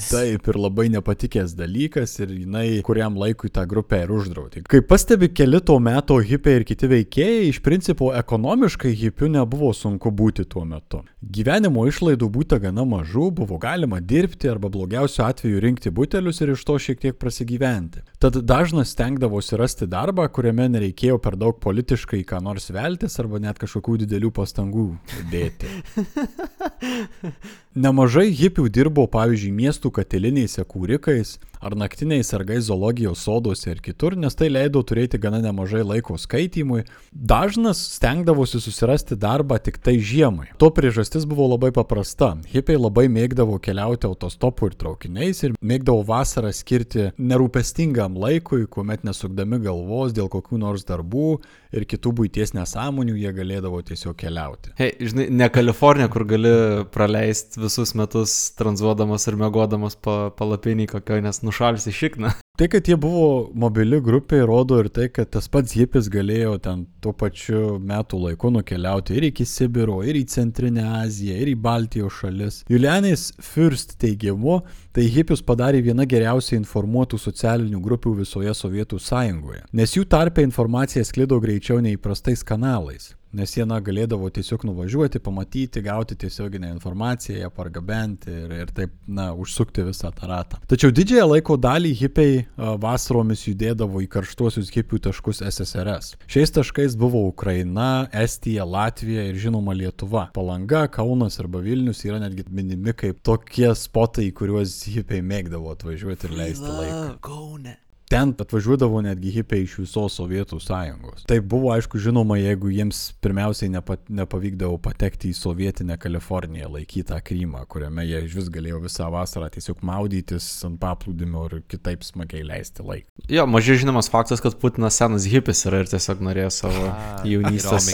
Taip, ir labai nepatikęs dalykas ir jinai kuriam laikui tą grupę ir uždraudė. Kaip pastebi keli to meto hipiai ir kiti veikėjai, iš principo ekonomiškai hipių nebuvo sunku būti tuo metu. Gyvenimo išlaidų būta gana mažų, buvo galima dirbti arba blogiausiu atveju rinkti butelius ir iš to šiek tiek prasigyventi. Tad dažnas stengdavosi rasti darbą, kuriame nereikėjo per daug politiškai ką nors veltis arba net kažkokių didelių pastangų Vedete. Nemažai hipių dirbo, pavyzdžiui, miestų katilinėse kūrikais ar naktiniais sargais zoologijos soduose ir kitur, nes tai leido turėti gana nemažai laiko skaitymui. Dažnas stengdavosi susirasti darbą tik tai žiemai. To priežastis buvo labai paprasta. Hipiai labai mėgdavo keliauti autostopu ir traukiniais ir mėgdavo vasarą skirti nerūpestingam laikui, kuomet nesukdami galvos dėl kokių nors darbų ir kitų būties nesąmonių jie galėdavo tiesiog keliauti. Hei, žinai, ne Kalifornija, kur gali praleisti visus metus tranzuodamas ir mėgodamas pa, palapinį kokio, nes nušalsi šikną. Tai, kad jie buvo mobili grupė, rodo ir tai, kad tas pats hipis galėjo ten tuo pačiu metų laiku nukeliauti ir iki Sibiro, ir į Centrinę Aziją, ir į Baltijos šalis. Julianis Fürst teigimu, tai hipis padarė viena geriausiai informuotų socialinių grupių visoje Sovietų sąjungoje, nes jų tarpe informacija sklido greičiau nei įprastais kanalais. Nes jie na, galėdavo tiesiog nuvažiuoti, pamatyti, gauti tiesioginę informaciją, ją pargabenti ir, ir taip, na, užsukti visą tą ratą. Tačiau didžiąją laiko dalį hipiai vasaromis judėdavo į karštuosius hipių taškus SSRS. Šiais taškais buvo Ukraina, Estija, Latvija ir žinoma Lietuva. Palanga, Kaunas arba Vilnius yra netgi minimi kaip tokie spotai, į kuriuos hipiai mėgdavo atvažiuoti ir leisti laiką. Kaune. Ten atvažiuodavo netgi hipiai iš visos Sovietų sąjungos. Tai buvo aišku žinoma, jeigu jiems pirmiausiai nepa, nepavykdavo patekti į sovietinę Kaliforniją, laikytą Krymą, kuriame jie iš vis galėjo visą vasarą tiesiog maudytis ant paplūdimio ir kitaip smagiai leisti laiką. Jo, mažai žinomas faktas, kad Putinas senas hipis yra ir tiesiog norėjo savo jaunystės.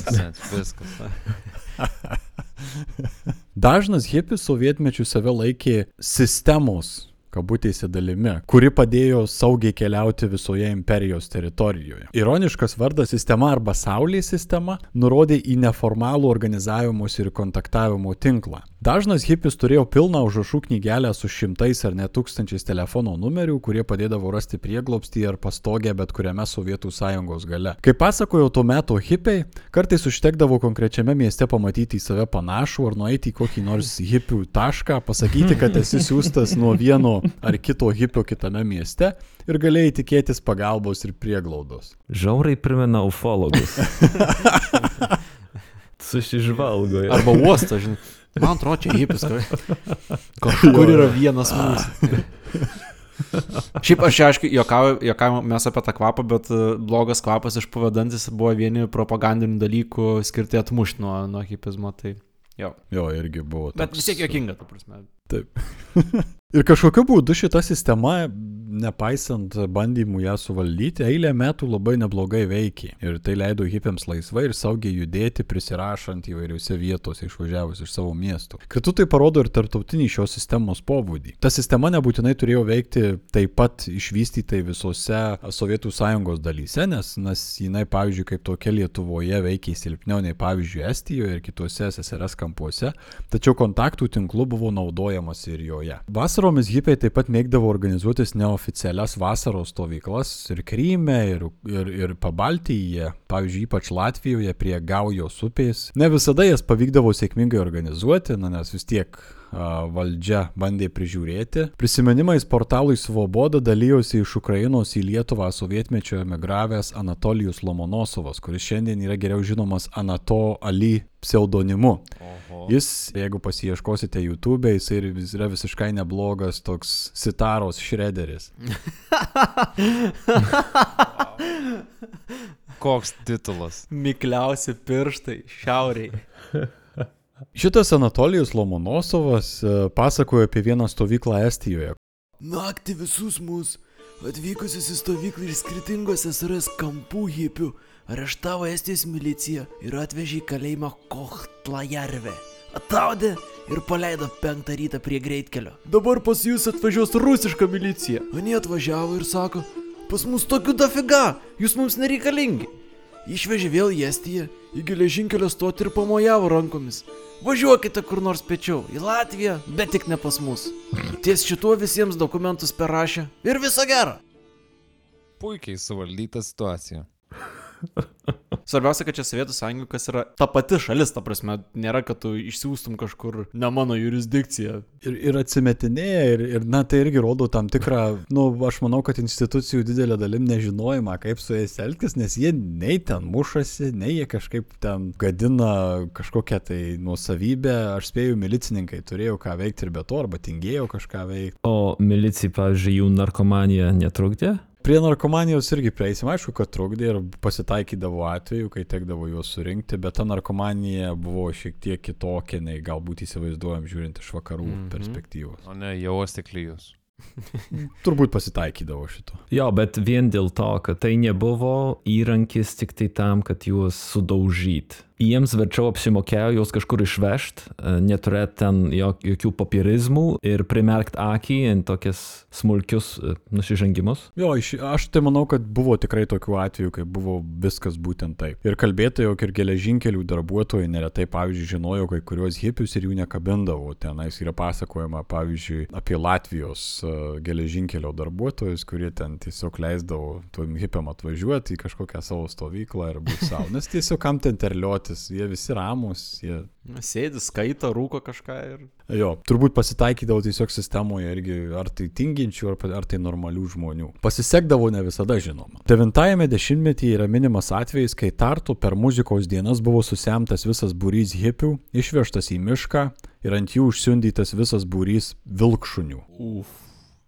Viskas. Dažnas hipis sovietmečių save laikė sistemos kabutėse dalimi, kuri padėjo saugiai keliauti visoje imperijos teritorijoje. Ironiškas vardas sistema arba Saulės sistema nurodė į neformalų organizavimosi ir kontaktavimo tinklą. Dažnas hipis turėjo pilną užrašų knygelę su šimtais ar net tūkstančiais telefono numerių, kurie padėdavo rasti prieglobstį ar pastogę bet kuriame Sovietų sąjungos gale. Kaip pasakojo tuo metu hipiai, kartais užtekdavo konkrečiame mieste pamatyti į save panašų ar nueiti į kokį nors hipių tašką, pasakyti, kad esi siūstas nuo vieno ar kito hipio kitame mieste ir galėjai tikėtis pagalbos ir prieglaudos. Žiauriai primena ufologus. Susižvalgo. jo. Arba uostą, žinai. Man atrodo, čia hipis. kur- Kažkur yra vienas mūsų. Šiaip aš čia, aišku, juokauju, juokauju mes apie tą kvapą, bet e, blogas kvapas iš pavadantis buvo vieni propagandinių dalykų skirti atmušti nuo, nuo hipizmo. Tai jo. Jo, irgi buvo. Bet toks- vis tiek juokinga, tu prasme. Ir kažkokiu būdu šita sistema, nepaisant bandymų ją suvaldyti, eilę metų labai neblogai veikė. Ir tai leido hipiams laisvai ir saugiai judėti, prisirašant įvairiose vietose išvažiavus iš savo miestų. Kartu tai parodo ir tarptautinį šios sistemos pobūdį. Ta sistema nebūtinai turėjo veikti taip pat išvystytai visose Sovietų sąjungos dalyse, nes, nes jinai, pavyzdžiui, kaip tokia Lietuvoje veikia silpniau nei, pavyzdžiui, Estijoje ir kitose SSRS kampuose, tačiau kontaktų tinklų buvo naudojama stengiamasi ir joje. Vasaromis hipiai taip pat mėgdavo organizuotis neoficialias vasaros stovyklas ir Kryme, ir, ir, ir Pabaltyje, pavyzdžiui, ypač Latvijoje prie Gaujos upės. Ne visada jas pavykdavo sėkmingai organizuoti, na, nes vis tiek valdžia bandė prižiūrėti. Prisiminimais portalui Svoboda dalyjosi iš Ukrainos į Lietuvą sovietmečio emigravęs Anatolijus Lomonosovas, kuris šiandien yra geriau žinomas Anato Ali pseudonimu. Oho. Jis, jeigu pasieškosite YouTube, jis yra visiškai neblogas toks sitaros šrederis. Koks titulas? Mikliausi pirštai šiauriai. Šitas Anatolijus Lomonosovas e, pasakojo apie vieną stovyklą Estijoje, Naktį visus mus, atvykusius į stovyklą iš skirtingos SRS kampų hipių, areštavo Estijos milicija ir atvežė į kalėjimą Kohtlajarvę. Ataudė ir paleido penktą rytą prie greitkelio. Dabar pas jūs atvažiuos rusiška milicija. Anie atvažiavo ir sako, pas mus tokių dafiga, jūs mums nereikalingi. Išvežė vėl į Estiją, į geležinkelio stotį ir pamojavo rankomis. Važiuokite kur nors pečiau, į Latviją, bet tik ne pas mus. Ties šituo visiems dokumentus perrašė ir viso gero. Puikiai suvaldyta situacija. Svarbiausia, kad čia Sovietų sąjunga, kas yra ta pati šalis, ta prasme, nėra, kad tu išsiųstum kažkur ne mano jurisdikciją. ir, ir atsimetinėja, ir, ir na tai irgi rodo tam tikrą, nu aš manau, kad institucijų didelė dalim nežinojimą, kaip su jais elgtis, nes jie nei ten mušasi, nei jie kažkaip ten gadina kažkokią tai nuosavybę. Aš spėju, milicininkai turėjo ką veikti ir be to, arba tingėjo kažką veikti. O milicijai, pavyzdžiui, jų narkomanija netrukdė? Prie narkomanijos irgi prieisim, aišku, kad trukdė ir pasitaikydavo atveju, kai tekdavo juos surinkti, bet ta narkomanija buvo šiek tiek kitokia, nei galbūt įsivaizduojam žiūrint iš vakarų mm. -hmm. perspektyvos. O ne, jau ostiklijus. Turbūt pasitaikydavo šito. Jo, bet vien dėl to, kad tai nebuvo įrankis tik tai tam, kad juos sudaužyt. Jiems verčiau apsimokėjo juos kažkur išvežti, neturėti ten jok, jokių papirizmų ir primerkti akį ant tokias smulkius e, nusižengimus. Jo, iš, aš tai manau, kad buvo tikrai tokių atvejų, kai buvo viskas būtent taip. Ir kalbėtojai, jog ir geležinkelių darbuotojai neretai, pavyzdžiui, žinojo kai kuriuos hipius ir jų nekabindavo. Tenais yra pasakojama, pavyzdžiui, apie Latvijos uh, geležinkelio darbuotojus, kurie ten tiesiog leisdavo tuom hipiam atvažiuoti į kažkokią savo stovyklą ir būti savo. Nes tiesiog kam ten terliotis, jie visi ramus, jie Sėdi, skaito, rūko kažką ir... Jo, turbūt pasitaikydavo tiesiog sistemoje irgi ar tai tinginčių, ar, ar tai normalių žmonių. Pasisekdavo ne visada žinoma. Devintajame dešimtmetyje yra minimas atvejis, kai Tartu per muzikos dienas buvo susemtas visas būrys hipių, išvežtas į mišką ir ant jų užsiundytas visas būrys vilkšunių. Uf.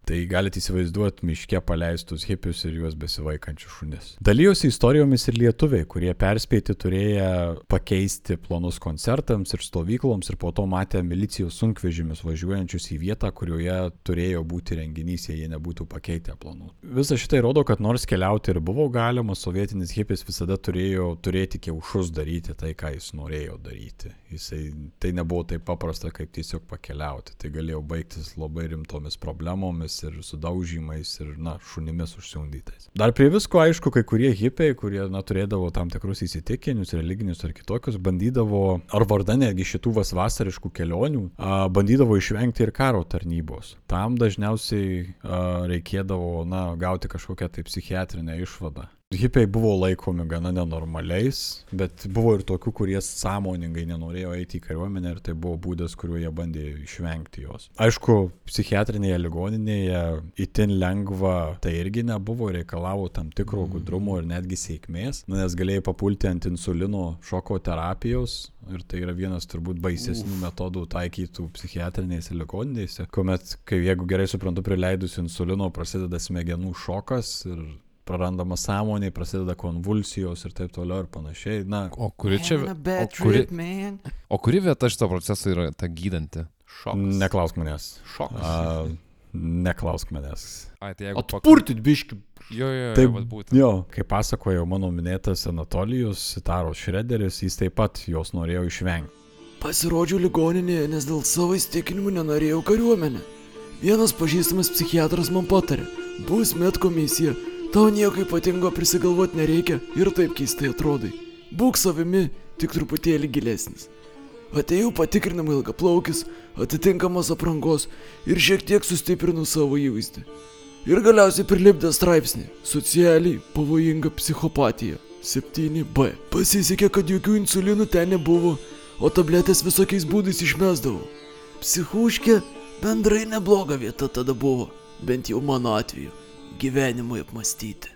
Tai galite įsivaizduoti miške paleistus hipius ir juos besivaikančius šunis. Dalyjosi istorijomis ir lietuviai, kurie perspėti turėję pakeisti planus koncertams ir stovykloms ir po to matė milicijos sunkvežimius važiuojančius į vietą, kurioje turėjo būti renginys, jei jie nebūtų pakeitę planų. Visa šitai rodo, kad nors keliauti ir buvo galima, sovietinis hipis visada turėjo turėti kiaušus daryti tai, ką jis norėjo daryti. Jisai, tai nebuvo taip paprasta, kaip tiesiog pakeliauti. Tai galėjo baigtis labai rimtomis problemomis ir sudaužymais ir, na, šunimis užsiundytais. Dar prie visko, aišku, kai kurie hipiai, kurie, na, turėdavo tam tikrus įsitikinimus, religinius ar kitokius, bandydavo, ar vardan netgi šitų vas vasariškų kelionių, a, bandydavo išvengti ir karo tarnybos. Tam dažniausiai a, reikėdavo, na, gauti kažkokią tai psichiatrinę išvadą. Hipiai buvo laikomi gana nenormaliais, bet buvo ir tokių, kurie sąmoningai nenorėjo eiti į kariuomenę ir tai buvo būdas, kuriuo jie bandė išvengti jos. Aišku, psichiatrinėje ligoninėje itin lengva tai irgi nebuvo, reikalavo tam tikro gudrumo ir netgi sėkmės, na, nes galėjai papulti ant insulino šoko terapijos. Ir tai yra vienas turbūt baisesnių metodų taikytų psichiatrinėse ligoninėse, kuomet, kai jeigu gerai suprantu, prileidus insulino prasideda smegenų šokas ir prarandama sąmonė, prasideda konvulsijos ir taip toliau ir panašiai. Na, O kuri čia... A O kuri, trip, o kuri vieta šito proceso yra ta gydanti? Šokas. neklausk manęs. Šokas. A, neklausk manęs. Ai, tai jeigu Atpurtit biški. Jo, jo, jo, Taip, būtent. jo, kaip pasakojo mano minėtas Anatolijus, Taros Šrederis, jis taip pat jos norėjo išvengti. Pasirodžiau ligoninėje, nes dėl savo įstikinimų nenorėjau kariuomenę. Vienas pažįstamas psichiatras man patarė, bus met komisija, tau nieko ypatingo prisigalvoti nereikia ir taip keistai atrodai. Būk savimi, tik truputėlį gilesnis. Atėjau patikrinamą ilgaplaukis, atitinkamos aprangos ir šiek tiek sustiprinu savo įvaizdį. Ir galiausiai prilipdė straipsnį - socialiai pavojinga psichopatija. 7b. Pasisekė, kad jokių insulinų ten nebuvo, o tabletės visokiais būdais išmesdavau. Psichuškė bendrai nebloga vieta tada buvo, bent jau mano atveju, gyvenimui apmastyti.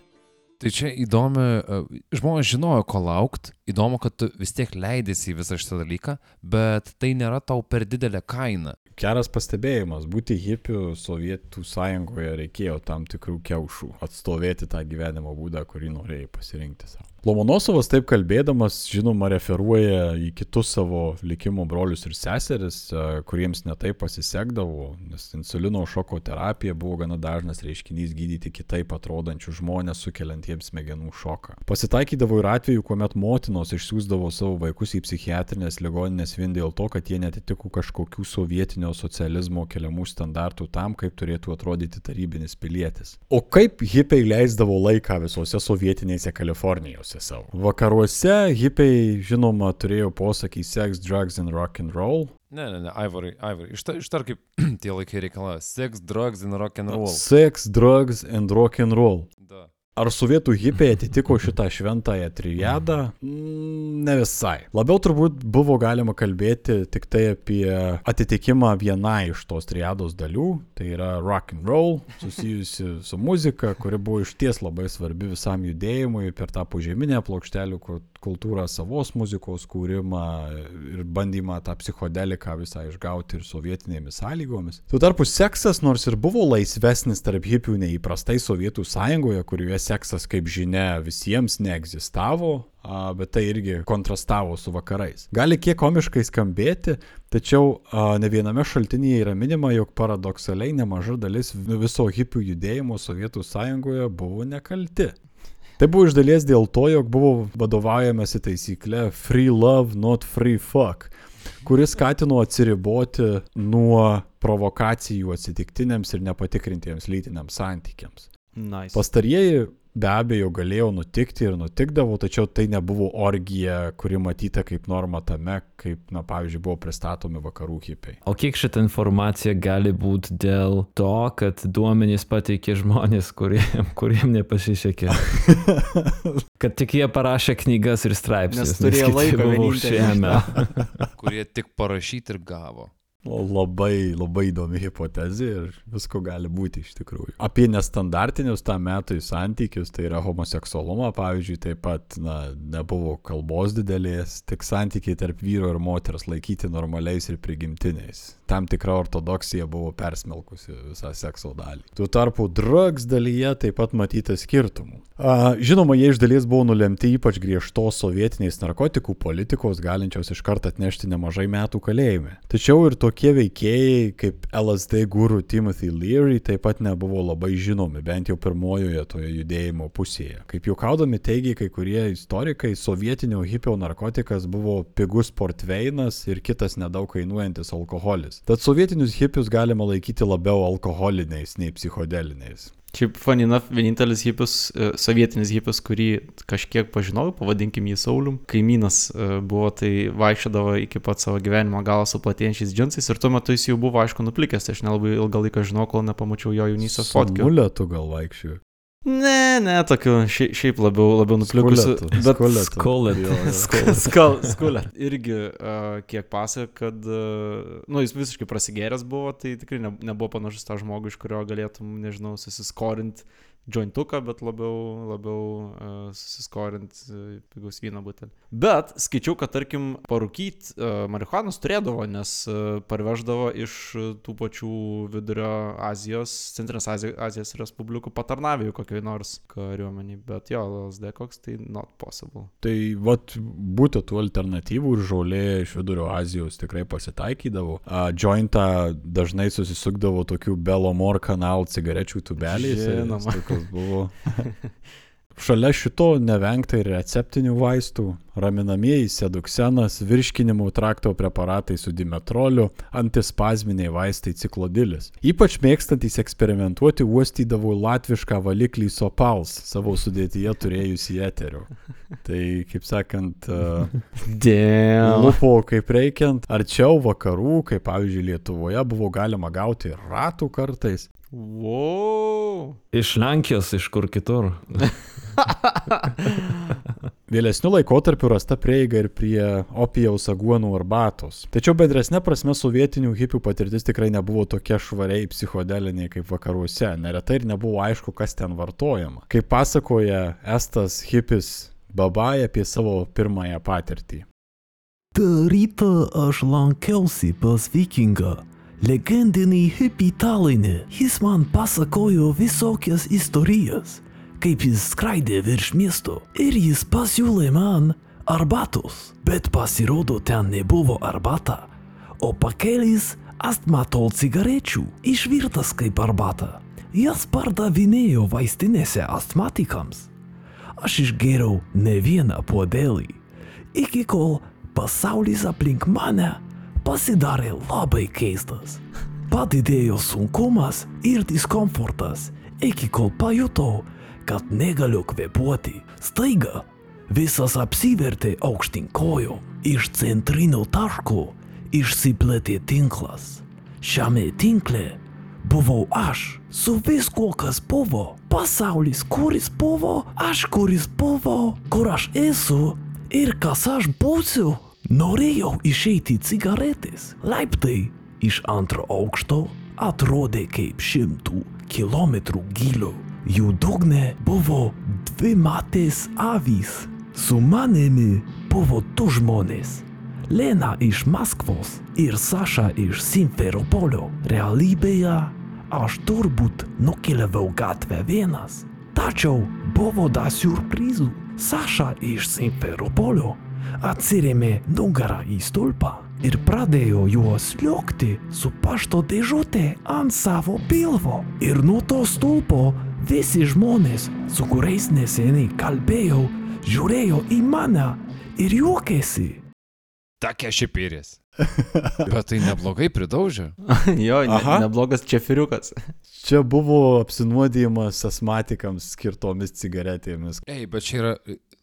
Tai čia įdomi, e, žmonės žinojo, ko laukti, įdomu, kad tu vis tiek leidėsi į visą šitą dalyką, bet tai nėra tau per didelė kaina. Geras pastebėjimas, būti hipiu Sovietų sąjungoje reikėjo tam tikrų kiaušų, atstovėti tą gyvenimo būdą, kurį norėjai pasirinkti savo. Lomonosovas taip kalbėdamas, žinoma, referuoja į kitus savo likimo brolius ir seseris, e, kuriems netai pasisekdavo, nes insulino šoko terapija buvo gana dažnas reiškinys gydyti kitaip atrodančių žmonės, sukeliant jiems smegenų šoką. Pasitaikydavo ir atvejų, kuomet motinos išsiųsdavo savo vaikus į psichiatrinės ligoninės vien dėl to, kad jie netitiko kažkokių sovietinio socializmo keliamų standartų tam, kaip turėtų atrodyti tarybinis pilietis. O kaip hipiai leisdavo laiką visose sovietinėse Kalifornijose savo? Vakaruose hipiai, žinoma, turėjo posakį sex, drugs and rock and roll. Ne, ne, ne, Aivarai, Aivarai, ištar, ištar kaip tie laikai reikalauja. Sex, drugs and rock and roll. Sex, drugs and rock and roll. Ar sovietų hipiai atitiko šitą šventąją triadą? Mm, Ne visai. Labiau turbūt buvo galima kalbėti tik tai apie atitikimą vienai iš tos triados dalių. Tai yra rock and roll, susijusi su muzika, kuri buvo iš ties labai svarbi visam judėjimui per tą požeminę plokštelių kultūrą, savos muzikos kūrimą ir bandymą tą psichodeliką visą išgauti ir sovietinėmis sąlygomis. Tuo tarpu seksas, nors ir buvo laisvesnis tarp hipių neįprastai Sovietų sąjungoje, kurioje seksas, kaip žinia, visiems neegzistavo, a, bet tai irgi kontrastavo su vakarais. Gali kiek komiškai skambėti, tačiau a, ne viename šaltinyje yra minima, jog paradoksaliai nemaža dalis viso hipių judėjimo Sovietų sąjungoje buvo nekalti. Tai buvo iš dalies dėl to, jog buvo vadovaujamasi taisykle free love, not free fuck, kuris skatino atsiriboti nuo provokacijų atsitiktiniams ir nepatikrintiems lytiniams santykiams. Nice. Pastarieji be abejo galėjo nutikti ir nutikdavo, tačiau tai nebuvo orgija, kuri matyta kaip norma tame, kaip, na, pavyzdžiui, buvo pristatomi vakarų hipiai. O kiek šitą informaciją gali būti dėl to, kad duomenys pateikė žmonės, kuriem, kuriem nepasisekė? kad tik jie parašė knygas ir straipsnius. Nes turėjo laiko užsiėmę. Kurie tik parašyti ir gavo. Labai, labai įdomi hipotezė ir visko gali būti iš tikrųjų. Apie nestandartinius tą metų santykius, tai yra homoseksualumą, pavyzdžiui, taip pat na, nebuvo kalbos didelės, tik santykiai tarp vyro ir moters laikyti normaliais ir prigimtiniais. Tam tikra ortodoksija buvo persmelkusi visą sekso dalį. Tuo tarpu drugs dalyje taip pat matyti skirtumų. A, žinoma, jie iš dalies buvo nulemti ypač griežtos sovietiniais narkotikų politikos, galinčios iš karto atnešti nemažai metų kalėjime. Tačiau ir tokie veikėjai kaip LSD guru Timothy Leary taip pat nebuvo labai žinomi, bent jau pirmojoje toje judėjimo pusėje. Kaip juokaudami teigia kai kurie istorikai, sovietinio hipio narkotikas buvo pigus portveinas ir kitas nedaug kainuojantis alkoholis. Tad sovietinius hipius galima laikyti labiau alkoholiniais nei psichodeliniais. Šiaip fanina, vienintelis hipis, e, sovietinis hipis, kurį kažkiek pažinojau, pavadinkim jį Saulium. Kaimynas e, buvo, tai vaikščiodavo iki pat savo gyvenimo galo su platėjančiais džinsais ir tuo metu jis jau buvo, aišku, nuplikęs, tai aš nelabai ilgą laiką žinau, kol nepamačiau jo jaunystės fotkių. Muletu gal vaikščiu. Ne, ne, tokiu, šiaip, šiaip labiau, labiau nuplikusiu. Bet Skolet. Skal, skulė. Irgi, uh, kiek pasakė, kad, uh, nu, jis visiškai prasigėręs buvo, tai tikrai ne, nebuvo panašus tą žmogų, iš kurio galėtum, nežinau, susiskorinti jointuką, bet labiau, labiau uh, susiskorinti uh, pigus vyno butelį. Bet skaičiau, kad, tarkim, parūkyti uh, marihuanos turėdavo, nes uh, parveždavo iš uh, tų pačių vidurio Azijos, Centrinės Azijos, Azijos Respublikų patarnavėjų kokioj nors kariuomenį, bet jo, LSD koks tai not possible. Tai vat būtų tų alternatyvų ir žolė iš vidurio Azijos tikrai pasitaikydavo. A, jointą dažnai susisukdavo tokių Belomor kanal cigarečių tubeliais. Žinoma. Tokios buvo. Šalia šito nevengta ir receptinių vaistų, raminamieji seduksenas, virškinimo trakto preparatai su dimetroliu, antispazminiai vaistai ciklodilis. Ypač mėgstantys eksperimentuoti uostydavo latvišką valiklį Sopals, savo sudėtyje turėjusį eterių. Tai, kaip sakant, Dėl. lupo kaip reikiant, arčiau vakarų, kaip pavyzdžiui Lietuvoje, buvo galima gauti ratų kartais. Wow. Iš Lenkijos, iš kur kitur. Vėlesniu laikotarpiu rasta prieiga ir prie opijaus aguonų arbatos. Tačiau bendresnė prasme sovietinių hipių patirtis tikrai nebuvo tokia švariai psichodelinė kaip vakaruose. Neretai ir nebuvo aišku, kas ten vartojama. Kaip pasakoja Estas hipis Babai apie savo pirmąją patirtį. tą rytą aš lankiausi pas vikingą, legendinį hipį Talinį. Jis man pasakojo visokias istorijas, kaip jis skraidė virš miesto ir jis pasiūlė man arbatos, bet pasirodo ten nebuvo arbata, o pakelis astmatol cigarečių išvirtas kaip arbata. Jas pardavinėjo vaistinėse astmatikams. Aš išgėriau ne vieną puodelį, iki kol pasaulis aplink mane pasidarė labai keistas. Padidėjo sunkumas ir diskomfortas, iki kol pajutau, kad negaliu kvepuoti. Staiga visas apsivertė aukštin kojom. Iš centrinio taško išsiplėtė tinklas. Šiame tinkle buvau aš su viskuo, kas buvo. Pasaulis, kuris buvo, aš kuris buvo, kur aš esu ir kas aš būsiu. Norėjau išeiti cigaretės. Laiptai iš antro aukšto atrodė kaip šimtų kilometrų gilio. Jų dugne buvo dvi matės avys. Su manimi buvo du žmonės. Lena iš Maskvos ir Saša iš Simferopolio. Realybėje aš turbūt nukeliavau gatvę vienas. Tačiau buvo da surprizų. Saša iš Simferopolio atsirėmė nugarą į stulpą ir pradėjo juos liokti su pašto dėžutė ant savo pilvo. Ir nuo to stulpo visi žmonės, su kuriais neseniai kalbėjau, žiūrėjo į mane ir juokėsi. Tokia šipirės. Bet tai neblogai pridaužė. jo, ne, Aha. neblogas čefiriukas. Čia buvo apsinuodijimas asmatikams skirtomis cigaretėmis. Ei, bet čia yra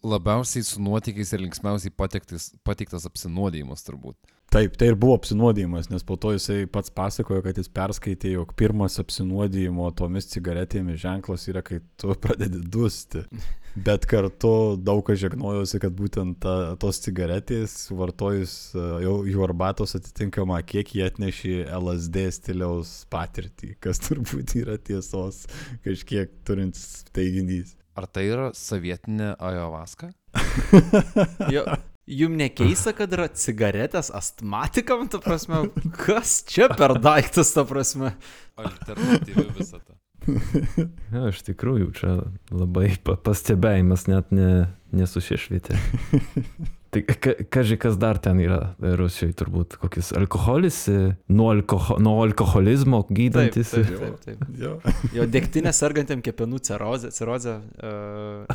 labiausiai su nuotykiais ir linksmiausiai patektis, pateiktas apsinuodijimas turbūt. Taip, tai ir buvo apsinuodijimas, nes po to jisai pats pasakojo, kad jis perskaitė, jog pirmas apsinuodijimo tomis cigaretėmis ženklas yra, kai tu pradedi dusti. Bet kartu daug kas žegnojosi, kad būtent ta, tos cigaretės, vartojus e, jau jų arbatos atitinkamą kiekį atneši LSD stiliaus patirtį, kas turbūt yra tiesos kažkiek turintis teiginys. Ar tai yra sovietinė ayahuasca? Jo, jum nekeista, kad yra cigaretės astmatikam, ta prasme, kas čia per daiktas, ta prasme. Alternatyvi visą tą. Ja, iš tikrųjų, čia labai pa- pastebėjimas net ne, nesusišvietė. Tai ka- kaži kas dar ten yra Rusijoje, turbūt kokis alkoholis, e, nuo, alkoho, nuo alkoholizmo Taip, gydantis. taip, taip, taip. Jo. Jo degtinė sergantėm kepenų cirozė, cirozė uh,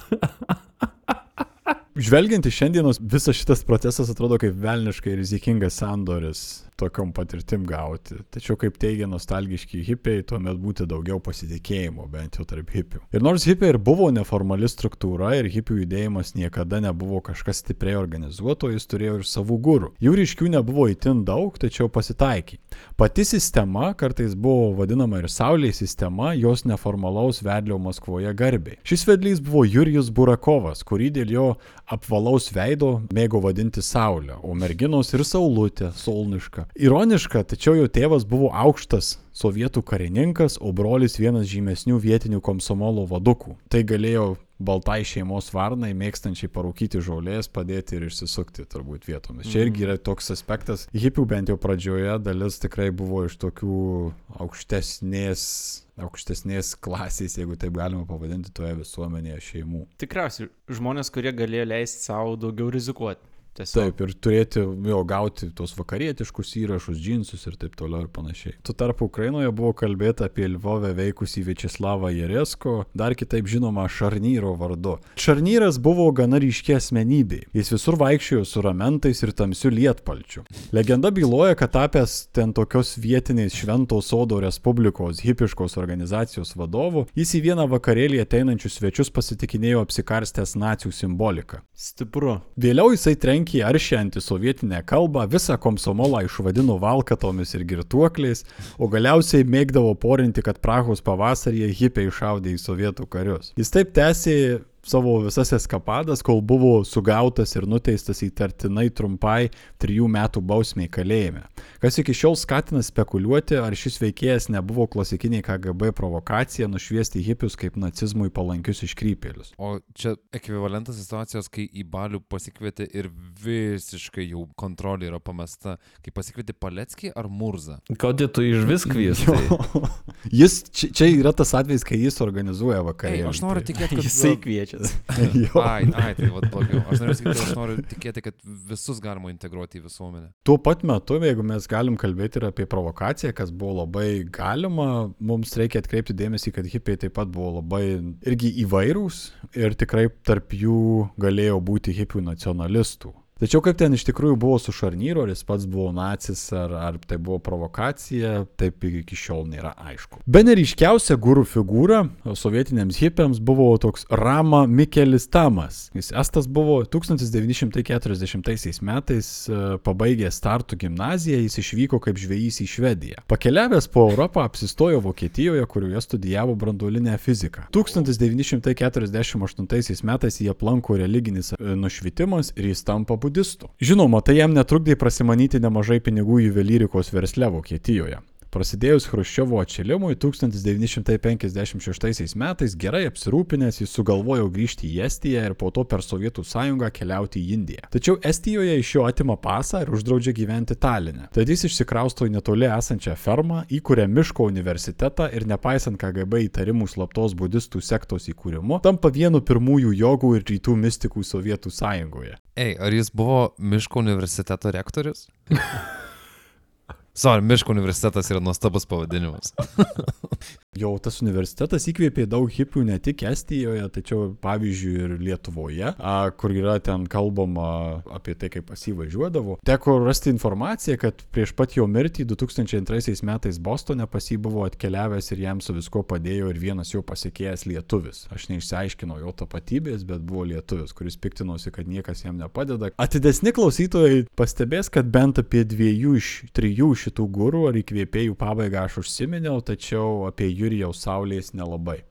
Žvelgiant iš šiandienos, visas šitas procesas atrodo kaip velniškai rizikingas sandoris tokiom patirtim gauti. Tačiau, kaip teigia nostalgiški hipiai, tuomet būti daugiau pasitikėjimo, bent jau tarp hipių. Ir nors hipiai ir buvo neformali struktūra ir hipių judėjimas niekada nebuvo kažkas stipriai organizuoto, jis turėjo ir savų gurų. Jų ryškių nebuvo itin daug, tačiau pasitaikė. Pati sistema kartais buvo vadinama ir Saulės sistema, jos neformalaus vedlio Maskvoje garbiai. Šis vedlys buvo Jurijus Burakovas, kurį dėl jo apvalaus veido mėgo vadinti Saulė, o merginos ir Saulutė, Solniška. Ironiška, tačiau jo tėvas buvo aukštas sovietų karininkas, o brolis vienas žymesnių vietinių komsomolo vadukų. Tai galėjo baltai šeimos varnai, mėgstančiai parūkyti žolės, padėti ir išsisukti turbūt vietomis. Čia irgi yra toks aspektas. Hipių bent jau pradžioje dalis tikrai buvo iš tokių aukštesnės, aukštesnės klasės, jeigu taip galima pavadinti, toje visuomenėje šeimų. tikriausiai žmonės, kurie galėjo leisti savo daugiau rizikuoti. Tiesiog. Taip, ir turėti, jo, gauti tos vakarietiškus įrašus, džinsus ir taip toliau ir panašiai. Tuo tarpu Ukrainoje buvo kalbėta apie Lvovę veikusį Viečislavą Jeresko, dar kitaip žinoma Šarnyro vardu. Šarnyras buvo gana ryškia asmenybė. Jis visur vaikščiojo su ramentais ir tamsiu lietpalčiu. Legenda byloja, kad tapęs ten tokios vietiniais Švento Sodo Respublikos hipiškos organizacijos vadovu, jis į vieną vakarėlį ateinančius svečius pasitikinėjo apsikarstęs nacijų simboliką. Stipru. Vėliau jisai trenkė aršią antisovietinę kalbą, visą komsomolą išvadino valkatomis ir girtuokliais, o galiausiai mėgdavo porinti, kad Prahos pavasaryje hipiai išaudė į sovietų karius. Jis taip tęsė savo visas eskapadas, kol buvo sugautas ir nuteistas įtartinai trumpai trijų metų bausmiai kalėjime. Kas iki šiol skatina spekuliuoti, ar šis veikėjas nebuvo klasikiniai KGB provokacija nušviesti hipius kaip nacizmui palankius iškrypėlius. O čia ekvivalentas situacijos, kai į balių pasikvietė ir visiškai jau kontrolė yra pamesta. Kai pasikvietė Paleckį ar Murzą? Kodėl tu iš vis kviesti? Jis, čia, čia yra tas atvejis, kai jis organizuoja Ei, vakarėlį. aš noriu tikėti, kad... Jisai kviečia. Jo. Ai, ai, tai vad blogiau. Aš noriu, sakyti, aš noriu tikėti, kad visus galima integruoti į visuomenę. Tuo pat metu, jeigu mes galim kalbėti ir apie provokaciją, kas buvo labai galima, mums reikia atkreipti dėmesį, kad hipiai taip pat buvo labai irgi įvairūs ir tikrai tarp jų galėjo būti hipių nacionalistų. Tačiau kaip ten iš tikrųjų buvo su Šarnyru, ar jis pats buvo nacis, ar, ar tai buvo provokacija, taip iki šiol nėra aišku. Be neryškiausia gurų figūra sovietiniams hipiams buvo toks Rama Mikelis Tamas. Jis estas buvo 1940 metais e, pabaigęs Startų gimnaziją, jis išvyko kaip žvėjys į Švediją. Pakeliavęs po Europą apsistojo Vokietijoje, kurioje studijavo branduolinę fiziką. 1948 metais jį aplanko religinis e, nušvitimas ir jis tampa budistų. Žinoma, tai jam netrukdė prasimanyti nemažai pinigų juvelyrikos versle Vokietijoje. Prasidėjus Hruščiovo atšilimui 1956 metais gerai apsirūpinęs jis sugalvojo grįžti į Estiją ir po to per Sovietų sąjungą keliauti į Indiją. Tačiau Estijoje iš jo atima pasą ir uždraudžia gyventi Taline. Tad jis išsikrausto į netoli esančią fermą, įkuria Miško universitetą ir nepaisant KGB įtarimų slaptos budistų sektos įkūrimu, tampa vienu pirmųjų jogų ir rytų mistikų Sovietų sąjungoje. Ei, ar jis buvo Miško universiteto rektorius? Sorry, Miško universitetas yra nuostabus pavadinimas. Jau tas universitetas įkvėpė daug hipių ne tik Estijoje, tačiau pavyzdžiui ir Lietuvoje, kur yra ten kalbama apie tai, kaip pasivažiuodavo. Teko rasti informaciją, kad prieš pat jo mirtį 2002 metais Bostone pas jį buvo atkeliavęs ir jam su visko padėjo ir vienas jo pasiekėjęs lietuvis. Aš neišsiaiškinau jo tapatybės, bet buvo lietuvis, kuris piktinosi, kad niekas jam nepadeda. Atidesni klausytojai pastebės, kad bent apie dviejų iš trijų šitų gurų ar įkvėpėjų pabaigą aš užsiminiau, tačiau apie Jurijaus Saulės nelabai.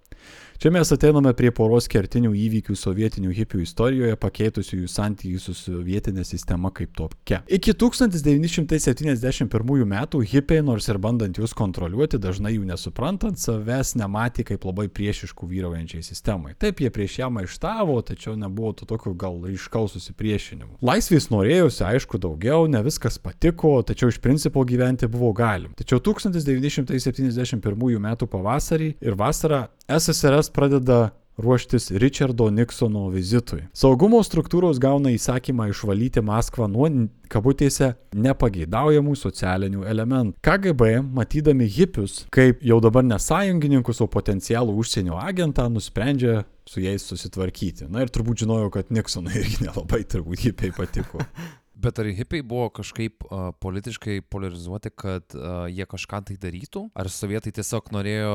Čia mes ateiname prie poros kertinių įvykių sovietinių hipių istorijoje, pakeitusių jų santykių su sovietinė sistema kaip tokia. Iki 1971 metų hipiai, nors ir bandant juos kontroliuoti, dažnai jų nesuprantant, savęs nematė kaip labai priešiškų vyraujančiai sistemai. Taip, jie prieš ją maištavo, tačiau nebuvo to tokio gal ryškaus susipriešinimo. Laisvės norėjusi, aišku, daugiau, ne viskas patiko, tačiau iš principo gyventi buvo galim. Tačiau 1971 m. pavasarį ir vasarą SSRS pradeda ruoštis Richardo Nixono vizitui. Saugumo struktūros gauna įsakymą išvalyti Maskvą nuo kabutėse nepageidaujamų socialinių elementų. KGB, matydami hipius kaip jau dabar ne sąjungininkus, o potencialų užsienio agentą, nusprendžia su jais susitvarkyti. Na ir turbūt žinojau, kad Nixonui irgi nelabai turbūt hipiai patiko. Bet ar hipiai buvo kažkaip uh, politiškai polarizuoti, kad uh, jie kažką tai darytų? Ar sovietai tiesiog norėjo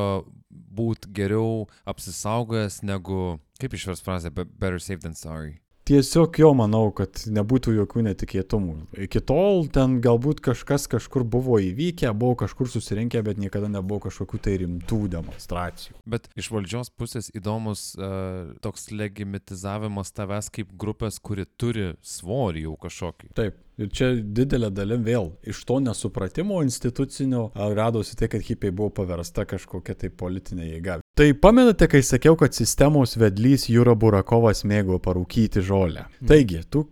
būti geriau apsisaugojęs negu, kaip išvers frazę, be- better safe than sorry? Tiesiog jo manau, kad nebūtų jokių netikėtumų. Iki tol ten galbūt kažkas kažkur buvo įvykę, buvo kažkur susirinkę, bet niekada nebuvo kažkokių tai rimtų demonstracijų. Bet iš valdžios pusės įdomus uh, toks legimitizavimas tavęs kaip grupės, kuri turi svorį jau kažkokį. Taip. Ir čia didelė dalim vėl iš to nesupratimo institucinio radosi tai, kad hipiai buvo paversta kažkokia tai politinė jėga. Tai pamenate, kai sakiau, kad sistemos vedlys Jūra Burakovas mėgo parūkyti žolę. Taigi, tu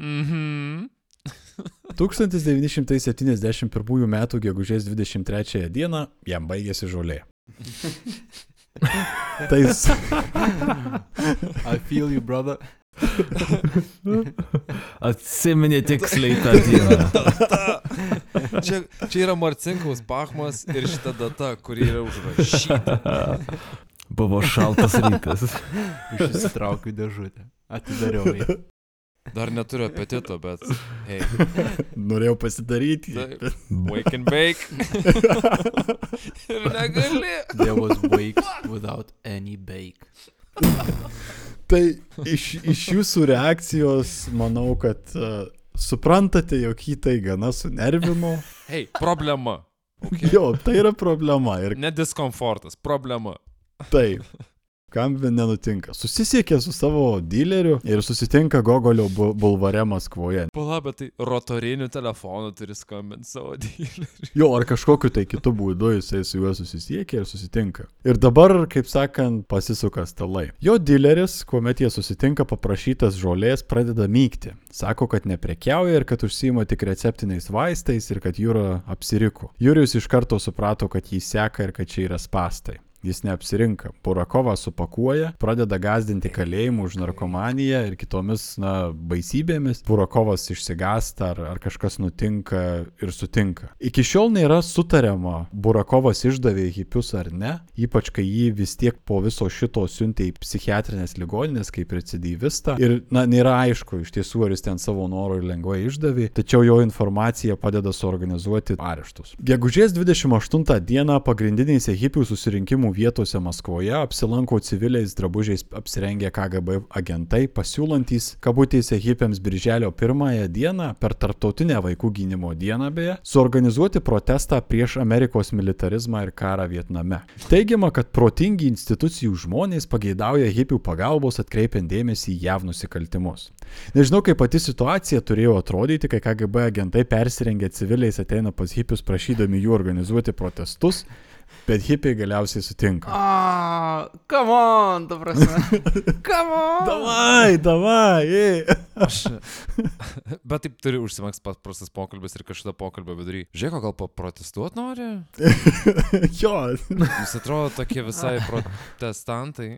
Mhm. 1971 m. gegužės 23 d. jam baigėsi žolė. tai jis, I feel you, brother. Atsiminė tiksliai tą dieną. Čia, čia yra Marcinkaus Pachmas ir šita data, kuri yra užrašyta. Buvo šaltas rytas. Išsitraukiu dėžutę. Atidariau. ją. Dar neturiu apetito, bet... Hey, Norėjau pasidaryti. taip, wake and bake. ir negali. There was wake without any bake. Tai iš, iš jūsų reakcijos manau, kad uh, suprantate, jog jį tai gana sunervino. Hei, problema. Okay. Jo, tai yra problema. Ir Ne diskomfortas, problema. taip. Kam nenutinka? Susisiekė su savo dileriu ir susitinka Gogolio bu- bulvare Maskvoje. Pala, bet tai rotoriniu telefonu turi skambinti savo dylį. Jo, ar kažkokiu tai kitu būdu jisai su juo susisiekia ir susitinka. Ir dabar, kaip sakant, pasisuka stalai. Jo dileris, kuomet jie susitinka paprašytas žolės, pradeda mygti. Sako, kad neprekiauja ir kad užsima tik receptiniais vaistais ir kad jūra apsiriko. Jurijus iš karto suprato, kad jį seka ir kad čia yra spastai. Jis neapsirinka. Burakovą supakuoja, pradeda gazdinti kalėjimu už narkomaniją ir kitomis, na, baisybėmis. Burakovas išsigasta ar, ar kažkas nutinka ir sutinka. Iki šiol nėra sutariama, Burakovas išdavė hipius ar ne, ypač kai jį vis tiek po viso šito siuntė į psichiatrinės ligoninės kaip recidyvistą. Ir, na, nėra aišku iš tiesų, ar jis ten savo norų ir lengvai išdavė, tačiau jo informacija padeda suorganizuoti areštus. Gegužės 28 dieną pagrindinėse hipių susirinkimų vietose Maskvoje apsilanko civiliais drabužiais apsirengę KGB agentai, pasiūlantys kabutėse hipiams birželio pirmąją dieną per tarptautinę vaikų gynimo dieną beje, suorganizuoti protestą prieš Amerikos militarizmą ir karą Vietname. Teigiama, kad protingi institucijų žmonės pageidauja hipių pagalbos atkreipiant dėmesį į jav nusikaltimus. Nežinau, kaip pati situacija turėjo atrodyti, kai KGB agentai persirengę civiliais ateina pas hipius prašydami jų organizuoti protestus, bet hipiai galiausiai sutinka. Ah, come on, ta prasme. Come on. Davai, davai. Aš. Bet taip turi užsimaks paprastas pokalbis ir kažkada pokalbio vidury. Žiūrėk, gal paprotestuot nori? jo, Jūs atrodo tokie visai protestantai.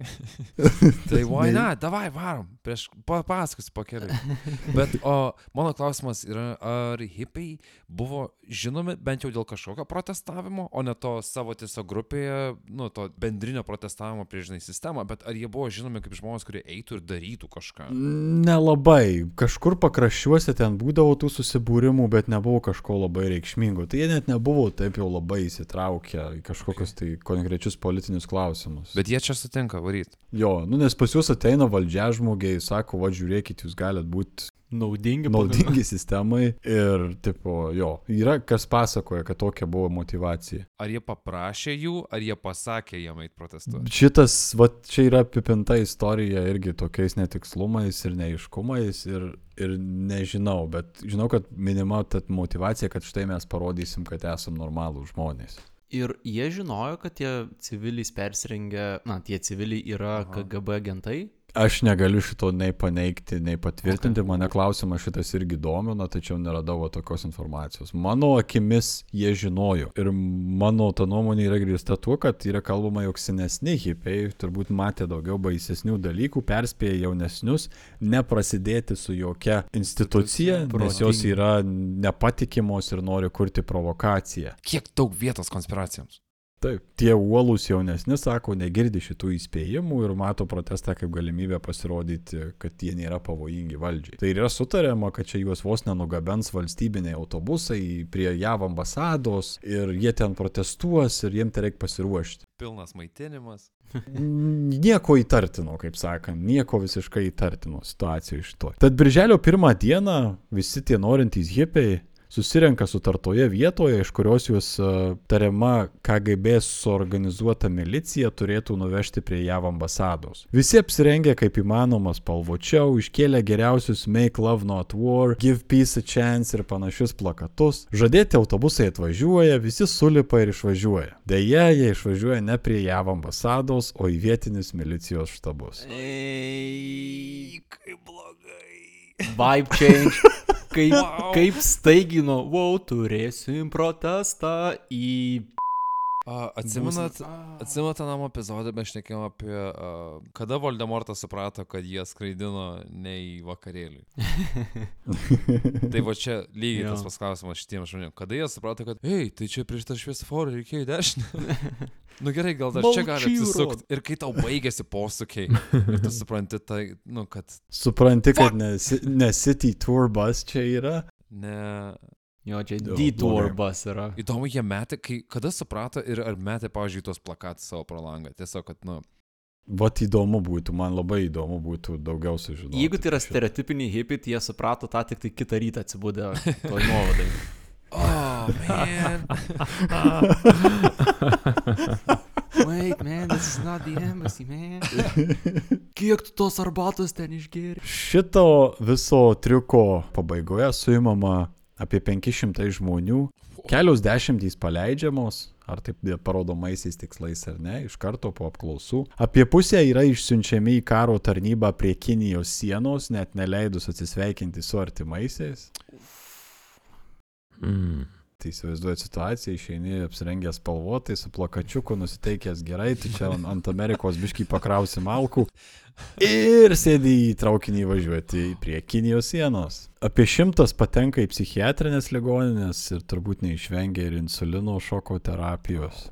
tai why not? Davai, varom. Prieš papasakosiu po keliai. Bet o mano klausimas yra, ar hipiai buvo žinomi bent jau dėl kažkokio protestavimo, o ne to savo tiesiog grupėje, nu, to bendrinio protestavimo prieš žinai sistemą, bet ar jie buvo žinomi kaip žmonės, kurie eitų ir darytų kažką? nelabai. Kažkur pakraščiuose ten būdavo tų susibūrimų, bet nebuvo kažko labai reikšmingo. Tai jie net nebuvo taip jau labai įsitraukę į kažkokius tai konkrečius politinius klausimus. Bet jie čia sutinka varyti. Jo, nu nes pas jūs ateina valdžia žmogiai, sako, va žiūrėkit, jūs galite būti Naudingi. naudingi sistemai ir, tipo, jo, yra kas pasakoja, kad tokia buvo motivacija. Ar jie paprašė jų, ar jie pasakė jiem eiti protestuoti? Šitas, va, čia yra apipinta istorija irgi tokiais netikslumais ir neiškumais ir, ir nežinau, bet žinau, kad minima ta motivacija, kad štai mes parodysim, kad esam normalų žmonės. Ir jie žinojo, kad tie civiliais persirengę, na, tie civiliai yra KGB agentai. Aš negaliu šito nei paneigti, nei patvirtinti, mane klausimas šitas irgi domino, tačiau neradau tokios informacijos. Mano akimis jie žinojo ir mano ta nuomonė yra grįsta tuo, kad yra kalbama, jog senesni hipiai turbūt matė daugiau baisesnių dalykų, perspėja jaunesnius neprasidėti su jokia institucija, nes jos yra nepatikimos ir nori kurti provokaciją. Kiek daug vietos konspiracijoms? Taip, tie uolūs jaunesni sako, negirdi šitų įspėjimų ir mato protestą kaip galimybę pasirodyti, kad jie nėra pavojingi valdžiai. Tai yra sutariama, kad čia juos vos nenugabens valstybiniai autobusai prie JAV ambasados ir jie ten protestuos ir jiems tai reikia pasiruošti. Pilnas maitinimas. Nieko įtartino, kaip sakant, nieko visiškai įtartino situacijoje iš to. Tad birželio pirmą dieną visi tie norintys hipiai susirenka sutartoje vietoje, iš kurios juos uh, tariama KGB suorganizuota milicija turėtų nuvežti prie JAV ambasados. Visi apsirengę kaip įmanoma spalvočiau, iškėlė geriausius Make Love Not War, Give Peace a Chance ir panašius plakatus. Žadėti autobusai atvažiuoja, visi sulipa ir išvažiuoja. Deja, jie išvažiuoja ne prie JAV ambasados, o į vietinius milicijos štabus. Ei, kaip blogai. Vibe change. Kaip, wow. kaip staigino, wow, turėsim protestą į A, atsimenat, atsimenat tą namą epizodą, mes šnekėjome apie, a, kada Voldemortas suprato, kad jie skraidino ne į vakarėlį. tai va čia lygiai tas Jo. pats klausimas šitiems žmonėms. Kada jie suprato, kad, ei, tai čia prieš tą šviesoforą reikėjo į dešinę. nu gerai, gal dar čia gali atsisukti. Ir kai tau baigėsi posūkiai, ir tu supranti, tai, nu, kad Supranti, kad ne, si- ne City Tour bus čia yra. ne... Jo, čia Jo, detour bus yra. Įdomu, jie metė, kai, kada suprato ir ar metė, pavyzdžiui, tuos plakatus savo pro langą. Tiesiog, kad, nu, Vat įdomu būtų, man labai įdomu būtų daugiau sužinoti. Jeigu tai yra stereotipiniai hipiai, tai jie suprato tą tik tai kitą rytą atsibūdę toj nuovadai. oh, man. Wait, man, this is not the embassy, man. Kiek tu tos arbatos ten išgėri? Šito viso triuko pabaigoje suimama apie 500 žmonių, kelios dešimtys paleidžiamos, ar taip parodomaisiais tikslais ar ne, iš karto po apklausų. Apie pusę yra išsiunčiami į karo tarnybą prie Kinijos sienos, net neleidus atsisveikinti su artimaisiais. Mm. Tai įsivaizduoju situaciją, išeini apsirengęs spalvotai, su plakačiuku, nusiteikęs gerai, tu čia ant Amerikos biškai pakrausi malkų ir sėdi į traukinį važiuoti prie Kinijos sienos. Apie šimtas patenka į psichiatrinės ligoninės ir turbūt neišvengia ir insulino šoko terapijos.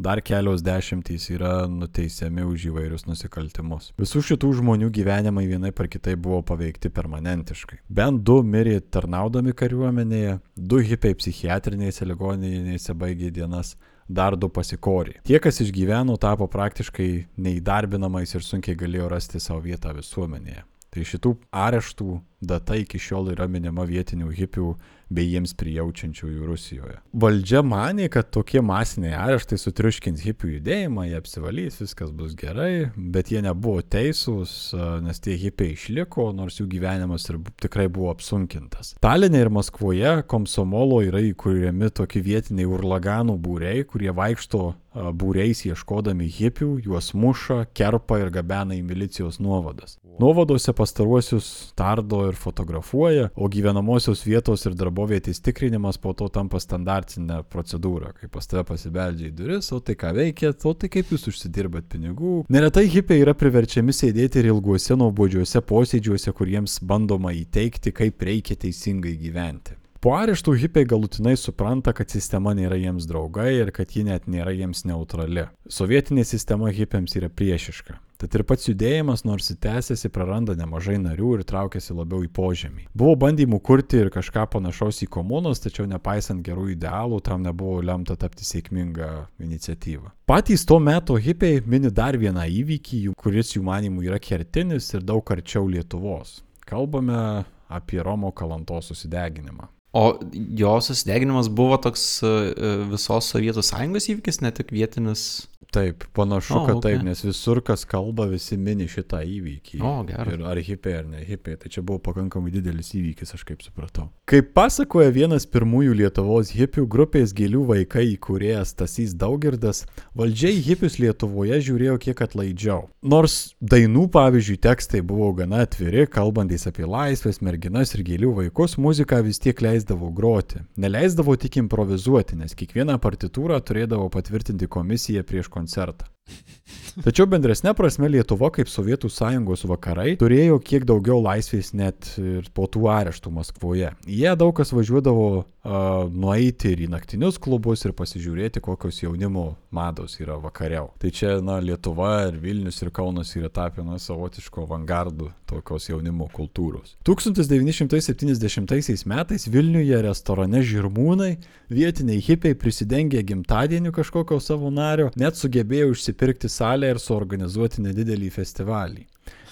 Dar kelios dešimtys yra nuteisiami už įvairius nusikaltimus. Visų šitų žmonių gyvenimai vienai par kitai buvo paveikti permanentiškai. Bent du mirė tarnaudami kariuomenėje, du hipiai psichiatrinėse ligoninėse baigė dienas, dar du pasikorė. Tie, kas išgyveno, tapo praktiškai neįdarbinamais ir sunkiai galėjo rasti savo vietą visuomenėje. Tai šitų areštų data iki šiol yra minima vietinių hipių bei jiems prijaučiančiųjų Rusijoje. Valdžia manė, kad tokie masiniai areštai sutriuškins hipių judėjimą, jie apsivalys, viskas bus gerai, bet jie nebuvo teisūs, nes tie hipiai išliko, nors jų gyvenimas ir tikrai buvo apsunkintas. Talinė ir Maskvoje komsomolo yra įkūrėmi tokie vietiniai urlaganų būriai, kurie vaikšto a, būriais ieškodami hipių, juos muša, kerpa ir gabena į milicijos nuovadas. Nuovadose pastaruosius tardo ir fotografuoja, o gyvenamosios vietos ir darbovietės tikrinimas po to tampa standartinė procedūra, kai pas tave pasibeldžia į duris, o tai ką veikėt, o tai kaip jūs užsidirbat pinigų. Neretai hipiai yra priverčiami sėdėti ir ilguose nuobodžiuose posėdžiuose, kuriems bandoma įteikti, kaip reikia teisingai gyventi. Po areštų hipiai galutinai supranta, kad sistema nėra jiems draugai ir kad ji net nėra jiems neutrali. Sovietinė sistema hipiams yra priešiška. Tad ir pats judėjimas, nors jis tęsiasi, praranda nemažai narių ir traukiasi labiau į požemį. Buvo bandymų kurti ir kažką panašaus į komunos, tačiau nepaisant gerų idealų, tam nebuvo lemta tapti sėkminga iniciatyva. Patys to meto hipiai mini dar vieną įvykį, kuris jų manimų yra kertinis ir daug arčiau Lietuvos. Kalbame apie Romo kalantos susideginimą. O jo susideginimas buvo toks e, visos Sovietų sąjungos įvykis, ne tik vietinis. Taip, panašu, O, kad okei. taip, nes visur, kas kalba, visi mini šitą įvykį. O, geras. Ir ar hipiai ar ne hipiai, tai čia buvo pakankamai didelis įvykis, aš kaip supratau. Kaip pasakoja vienas pirmųjų Lietuvos hipių grupės gėlių vaikai įkūrėjas Tasys Daugirdas, valdžiai hipius Lietuvoje žiūrėjo kiek atlaidžiau. Nors dainų, pavyzdžiui, tekstai buvo gana atviri, kalbantys apie laisvės, merginas ir gėlių vaikus, muziką vis tiek leisdavo groti. Neleisdavo tik improvizuoti, nes kiekvieną partitūrą turėdavo patvirtinti komisija prieš koncertą. концерт. Tačiau bendresnė prasme Lietuva kaip Sovietų sąjungos vakarai turėjo kiek daugiau laisvės net ir po tų areštų Maskvoje. Jie daug kas važiuodavo uh, nueiti ir į naktinius klubus ir pasižiūrėti, kokios jaunimo mados yra vakariau. Tai čia, na, Lietuva ir Vilnius ir Kaunas yra tapę, na, savotiško avangardų tokios jaunimo kultūros. 1970 metais Vilniuje restorane Žirmūnai vietiniai hipiai prisidengė gimtadieniu kažkokio savo nario, net sugebėjo užsipirkti salę ir suorganizuoti nedidelį festivalį.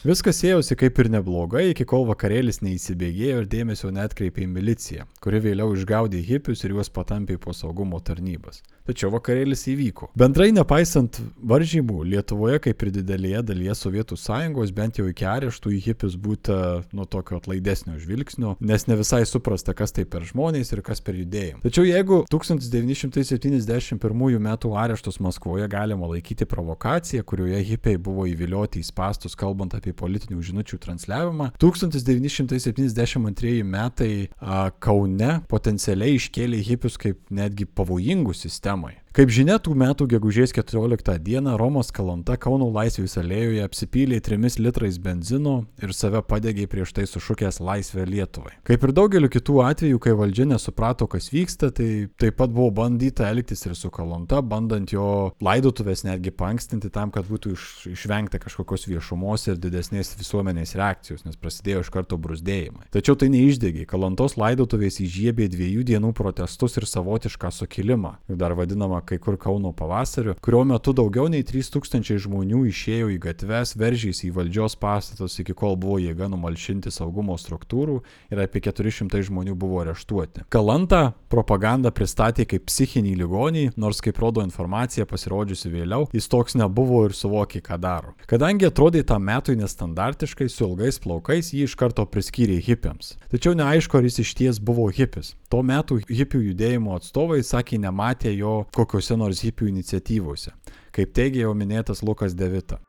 Viskas ėjosi kaip ir neblogai, iki kol vakarėlis neįsibėgėjo ir dėmesio netkreipė į miliciją, kuri vėliau išgaudė hipius ir juos patampė po saugumo tarnybas. Tačiau vakarėlis įvyko. Bendrai nepaisant varžymų, Lietuvoje kaip ir didelėje dalyje Sovietų sąjungos bent jau iki areštų į hipius būta nuo tokio atlaidesnio žvilgsnio, nes ne visai suprasta, kas tai per žmonės ir kas per judėjimą. Tačiau jeigu 1971 m. areštus Maskvoje galima laikyti provokacija, kurioje hipiai buvo įvilioti į spastus kalbant apie politinių žinučių transliavimą, 1972 metai Kaune potencialiai iškėlė hipius kaip netgi pavojingų sistemai. Kaip žinia, tų metų gegužės 14 dieną Romos kalanta Kauno laisvės alėjoje apsipylė 3 litrais benzino ir save padegė prieš tai sušukęs laisvę Lietuvai. Kaip ir daugeliu kitų atvejų, kai valdžia nesuprato, kas vyksta, tai taip pat buvo bandyta elgtis ir su kalanta, bandant jo laidotuvės netgi pankstinti tam, kad būtų iš, išvengta kažkokios viešumos ir didesnės visuomenės reakcijos, nes prasidėjo iš karto brusdėjimai. Tačiau tai neišdegė. Kalantos laidotuvės įžiebė dviejų dienų protestus ir savotišką sukilimą, dar vadinamą kai kur Kauno pavasariu, kurio metu daugiau nei 3000 žmonių išėjo į gatves, veržys į valdžios pastatus, iki kol buvo jėga numalšinti saugumo struktūrų ir apie 400 žmonių buvo areštuoti. Kalantą propaganda pristatė kaip psichinį ligonį, nors kaip rodo informacija pasirodžiusi vėliau, jis toks nebuvo ir suvokė, ką daro. Kadangi atrodė tam metui nestandartiškai, su ilgais plaukais jį iš karto priskyrė hipiams. Tačiau neaišku, ar jis iš ties buvo hipis. Tuo metu hipių judėjimo atstovai sakė nematė jo kokiuose nors hipių iniciatyvose, kaip teigia jau minėtas Lukas Devita.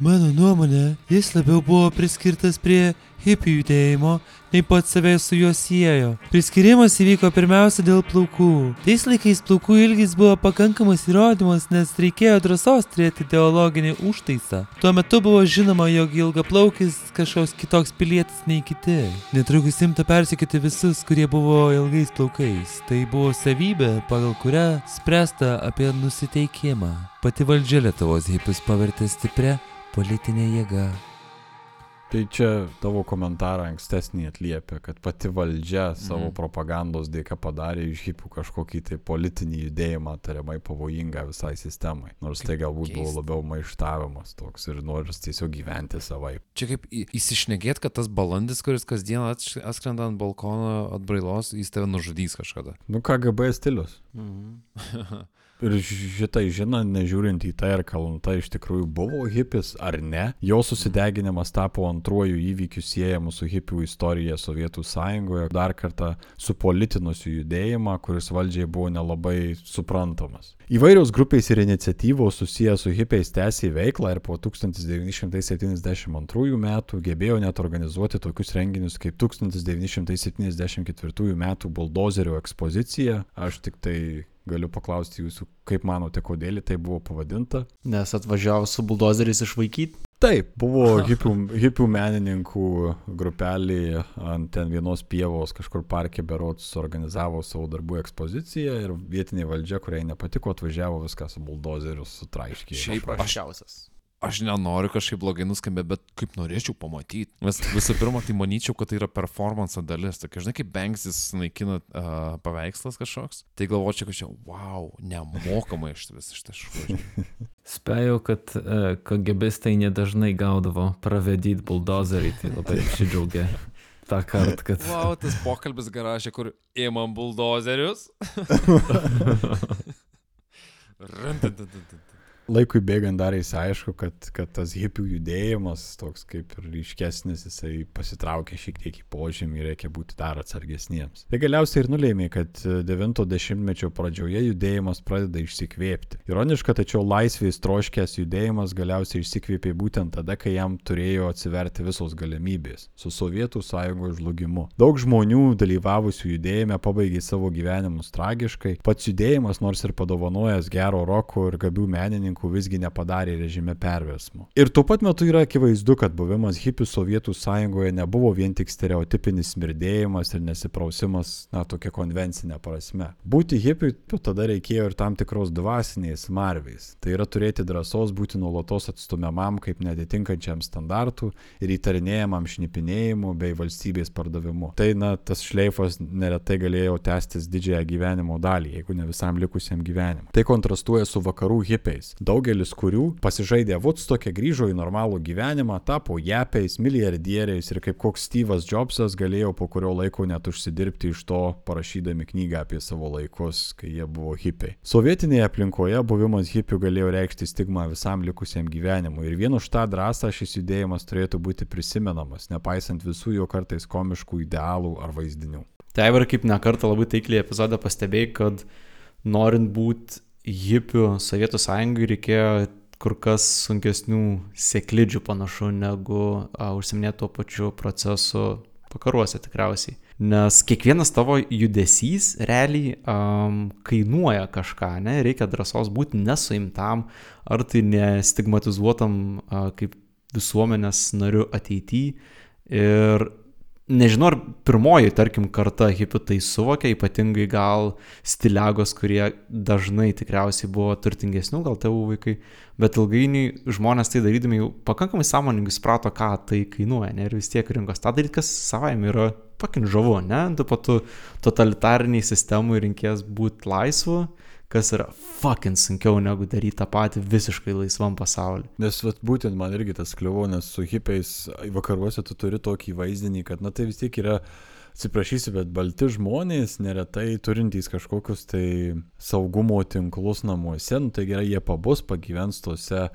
Mano nuomonė, jis labiau buvo priskirtas prie hipių judėjimo, nei pats save su juo siejo. Priskirimas įvyko pirmiausia dėl plaukų. Tais laikais plaukų ilgis buvo pakankamas įrodymas, nes reikėjo drąsos turėti ideologinį užtaisą. Tuo metu buvo žinoma, jog ilga plaukis kažkoks kitoks pilietis nei kiti. Netrukus imta persikėti visus, kurie buvo ilgais plaukais. Tai buvo savybė, pagal kurią spręsta apie nusiteikimą. Pati valdžia Lietuvos hipius pavertė stiprią politinė jėga. Tai čia tavo komentarą ankstesnį atliepia, kad pati valdžia savo Mhm. propagandos dėka padarė iš hipių kažkokį tai politinį judėjimą tariamai pavojingą visai sistemai. Nors tai galbūt buvo keista. labiau maištavimas toks ir noris tiesiog gyventi savai. Čia kaip įsišnekėt, kad tas balandis, kuris kasdien atskrenda ant balkono atbrailos, jis tave nužudys kažkada. Nu KGB stilius. Mhm. Ir šitai žinant, nežiūrint į tai, ar Kalanta iš tikrųjų buvo hipis ar ne, jo susideginimas tapo antruoju įvykiu siejamu su hipių istorija Sovietų sąjungoje, dar kartą supolitinusiu judėjimą, kuris valdžiai buvo nelabai suprantamas. Įvairios grupės ir iniciatyvos susijęs su hipiais tęsė veiklą ir po 1972 metų gebėjo net organizuoti tokius renginius kaip 1974 metų buldozerio ekspozicija. Aš tik tai galiu paklausti jūsų, kaip manote, kodėl tai buvo pavadinta? Nes atvažiavo su buldozeriais išvaikyti. Taip, buvo hipių, hipių menininkų grupelė ant ten vienos pievos kažkur parke berots organizavo savo darbų ekspoziciją ir vietinė valdžia, kuriai nepatiko, atvažiavo viską su buldozeriu sutraiškė. Šiaip aš, Paprasčiausias. Aš nenoriu kažkaip blogai nuskambėti, bet kaip norėčiau pamatyti. Nes visų pirma, tai manyčiau, kad tai yra performance dalis. Tokia, žinai, kaip Banksis naikina uh, paveikslas kažkoks. Tai galvočiau, kad čia, wow, nemokamai iš vis iš taškų. Spėjau, kad uh, KGBistai nedažnai gaudavo pravedyti buldozerį, tai labai apsidžiaugė tą kartą, kad... Wow, tas pokalbis garažė, kur įmam buldozerius. Laikui bėgant dar įsiaišku, kad, kad tas hipių judėjimas, toks kaip ir ryškesnis, jisai pasitraukė šiek tiek į požemį ir reikia būti dar atsargesniems. Tai galiausiai ir nulėmė, kad 90-mečio pradžioje judėjimas pradeda išsikvėpti. Ironiška, tačiau laisvės troškęs judėjimas galiausiai išsikvėpė būtent tada, kai jam turėjo atsiverti visos galimybės - su Sovietų sąjungos žlugimu. Daug žmonių dalyvavusių judėjime pabaigė savo gyvenimus tragiškai. Pats judėjimas, nors ir padovanojęs gero roko ir gabių menininkų, visgi nepadarė režime perversmo. Ir tuo pat metu yra akivaizdu, kad buvimas hipių Sovietų sąjungoje nebuvo vien tik stereotipinis smirdėjimas ir nesiprausimas, na, tokia konvencinė prasme. Būti hipiui tada reikėjo ir tam tikros dvasinės marvės. Tai yra turėti drąsos būti nuolatos atstumiamam kaip netitinkančiam standartų ir įtarinėjamam šnipinėjimu bei valstybės pardavimu. Tai, na, tas šleifas neretai galėjo tęstis didžiąją gyvenimo dalį, jeigu ne visam likusiam gyvenimui. Tai kontrastuoja su vakarų hipiais daugelis kurių pasižaidė Woodstock'e, grįžo į normalų gyvenimą, tapo japiais, milijardieriais ir kaip koks Steve'as Jobsas galėjo po kurio laiko net užsidirbti iš to, parašydami knygą apie savo laikus, kai jie buvo hipiai. Sovietinėje aplinkoje buvimas hipių galėjo reikšti stigmą visam likusiam gyvenimui ir vien už tą drąsą šis judėjimas turėtų būti prisimenamas, nepaisant visų jo kartais komiškų idealų ar vaizdinių. Tai Aivar kaip nekartą labai taikliai epizodą pastebėjai, kad norint būti hipių Sovietų sąjungai reikėjo kur kas sunkesnių sėklidžių panašu negu tuo pačiu procesu vakaruose tikriausiai. Nes kiekvienas tavo judesys realiai um, kainuoja kažką, ne? Reikia drąsos būti nesuimtam, ar tai nestigmatizuotam uh, kaip visuomenės nariu ateityje. Ir nežinau, ar pirmoji, tarkim, karta hipių tai suvokia, ypatingai gal stiliagos, kurie dažnai tikriausiai buvo turtingesnių, gal tėvų vaikai, bet ilgainiui žmonės tai darydami jau pakankamai sąmoningai suprato, ką tai kainuoja, ne, ir vis tiek rinkos tą daryti, kas savaime yra pakin žavu, ne, tu patu totalitariniai sistemui rinkės būti laisvu, kas yra fucking sunkiau negu daryti tą patį visiškai laisvam pasauliu. Nes vat, būtent man irgi tas kliuvo, nes su hipiais vakaruose tu turi tokį vaizdinį, kad na tai vis tiek yra, atsiprašysiu, bet balti žmonės neretai turintys kažkokius tai saugumo tinklus namuose, nu tai gerai, jie pabus, pagyvens tose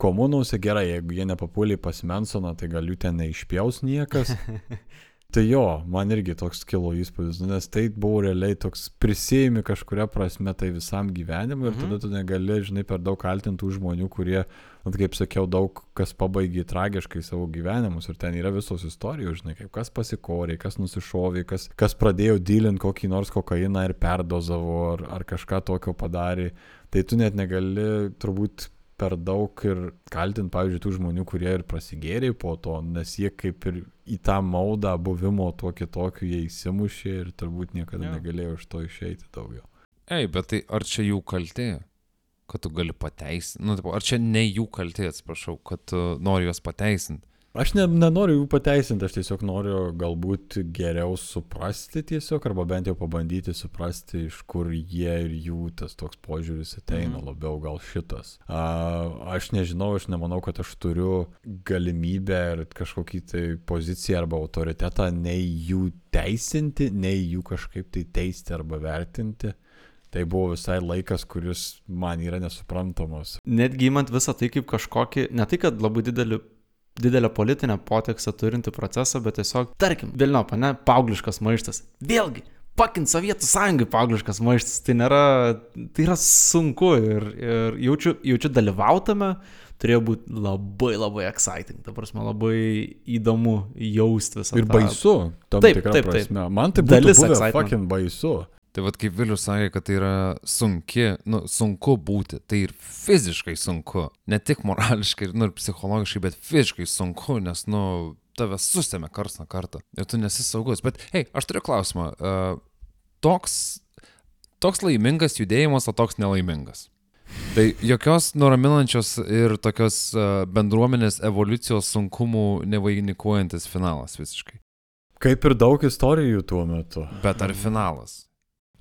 komunose, gerai, jeigu jie nepapulė pas Mensoną, tai gal jų ten neišpjaus niekas. Tai jo, man irgi toks kilo įspūdis, nu, nes tai buvo realiai toks prisėjimi kažkuria prasme tai visam gyvenimui ir Mhm. tada tu negali, žinai, per daug kaltintų žmonių, kurie, nu, kaip sakiau, daug kas pabaigė tragiškai savo gyvenimus ir ten yra visos istorijos, žinai, kaip kas pasikorė, kas nusišovė, kas, kas pradėjo dylinti kokį nors kokainą ir perdozavo ar, ar kažką tokio padarė. Tai tu net negali turbūt per daug ir kaltinti, pavyzdžiui, tų žmonių, kurie ir prasigėrė po to, nes jie kaip ir į tą maudą buvimo tuo kitokiu jie įsimušė ir turbūt niekada Jo. negalėjo iš to išeiti daugiau. Ei, bet tai ar čia jų kaltė, kad tu gali pateisinti? Nu, tipo, ar čia ne jų kaltė, atsiprašau, kad tu nori juos pateisinti? Aš ne, nenoriu jų pateisinti, aš tiesiog noriu galbūt geriau suprasti tiesiog, arba bent jau pabandyti suprasti, iš kur jie ir jų tas toks požiūris ateina, Mhm. labiau gal šitas. A, aš nežinau, aš nemanau, kad aš turiu galimybę ir kažkokį tai poziciją arba autoritetą nei jų teisinti, nei jų kažkaip tai teisti arba vertinti. Tai buvo visai laikas, kuris man yra nesuprantamas. Netgi įmant visą tai kaip kažkokį, ne tai kad labai didelį didelę politinę potekstę turinti procesą, bet tiesiog, tarkim, Vilniop, ne, paaugliškas maištas. Vėlgi, pakint Sovietų sąjungai paaugliškas maištas, tai nėra, tai yra sunku ir, ir jaučiu, jaučiu dalyvautame, turėjo būti labai labai exciting, ta prasme, labai įdomu jausti visą Ir tą- baisu, tam Taip, tikra taip, taip. prasme. Man tai Dalis buvę fucking baisu. Tai vad kaip Vilius sakė, kad tai yra sunki, nu, sunku būti, tai ir fiziškai sunku, ne tik morališkai, nu, ir psichologiškai, bet fiziškai sunku, nes, nu, tave sustemė kars nuo karto ir tu nesi saugus. Bet, hei, aš turiu klausimą. Uh, toks, toks laimingas judėjimas, o toks nelaimingas. Tai jokios nuraminančios ir tokios uh, bendruomenės evoliucijos sunkumų nevainikuojantis finalas visiškai. Kaip ir daug istorijų tuo metu. Bet ar finalas?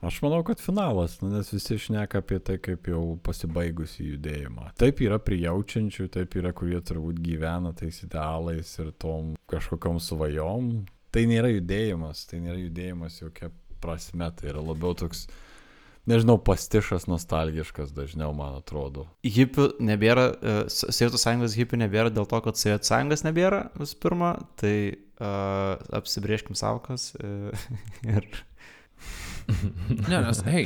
Aš manau, kad finalas, nu, nes visi šneka apie tai kaip jau pasibaigusi judėjimą. Taip yra prijaučiančių, taip yra, kurie turbūt gyvena tais idealais ir tom kažkokiam svajom. Tai nėra judėjimas, tai nėra judėjimas jokia prasme, tai yra labiau toks, nežinau, pastišas, nostalgiškas dažniau, man atrodo. Hipių nebėra, e, So- Sovietų sąjungos hipių nebėra dėl to, kad Sovietų sąjungos nebėra visų pirma, tai uh, apsibrieškim savokas uh, ir Ne, nes, hei,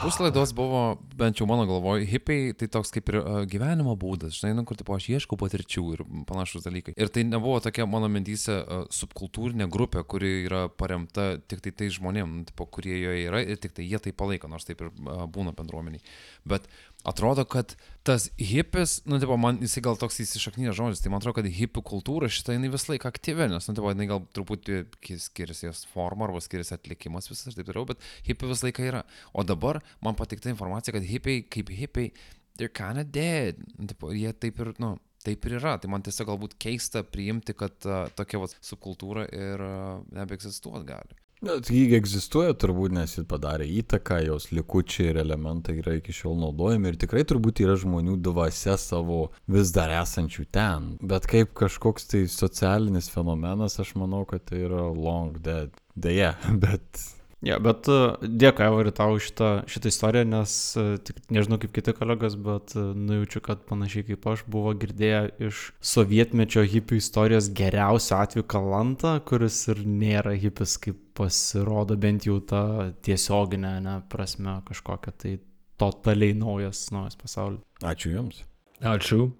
puslaidos buvo, bent jau mano galvoje, hipiai tai toks kaip ir gyvenimo būdas, žinai, nu, kur, tipo, aš ieškau patirčių ir panašus dalykai. Ir tai nebuvo tokia mano mintyse subkultūrinė grupė, kuri yra paremta tik tai tais žmonėm, tipo, kurie joje yra ir tik tai jie tai palaiko, nors taip ir būna bendruomeniai. Bet atrodo, kad tas hipis, nu, tipo, man jisai gal toks įsišaknėjęs žodis, tai man atrodo, kad hipių kultūra šitą jinai visą laiką aktyvi, nes, nu, tipo, jinai gal truputį ki- skiriasi jos forma arba skiriasi atlikimas visas ir taip toliau, bet hipių visą laiką yra. O dabar man patikta informacija, kad hipiai, kaip hipiai, they're kinda dead. Nu, Tipo, jie taip ir, nu, taip ir yra. Tai man tiesiog galbūt keista priimti, kad uh, tokia va, subkultūra ir uh, nebeegzistuot gali. Bet jį egzistuoja turbūt, nes jis padarė įtaką, jos likučiai ir elementai yra iki šiol naudojami ir tikrai turbūt yra žmonių dvasia savo vis dar esančių ten. Bet kaip kažkoks tai socialinis fenomenas, aš manau, kad tai yra long dead. Deja, bet Ja, bet uh, dėkui, Evari, tau šitą, šitą istoriją, nes uh, tik nežinau kaip kiti kolegos, bet uh, nujaučiu, kad panašiai kaip aš buvo girdėję iš sovietmečio hipių istorijos geriausio atveju Kalantą, kuris ir nėra hipis, kaip pasirodo bent jau ta tiesioginė ne, prasme kažkokia tai totaliai naujas, naujas pasaulis. ačiū Jums. Ačiū.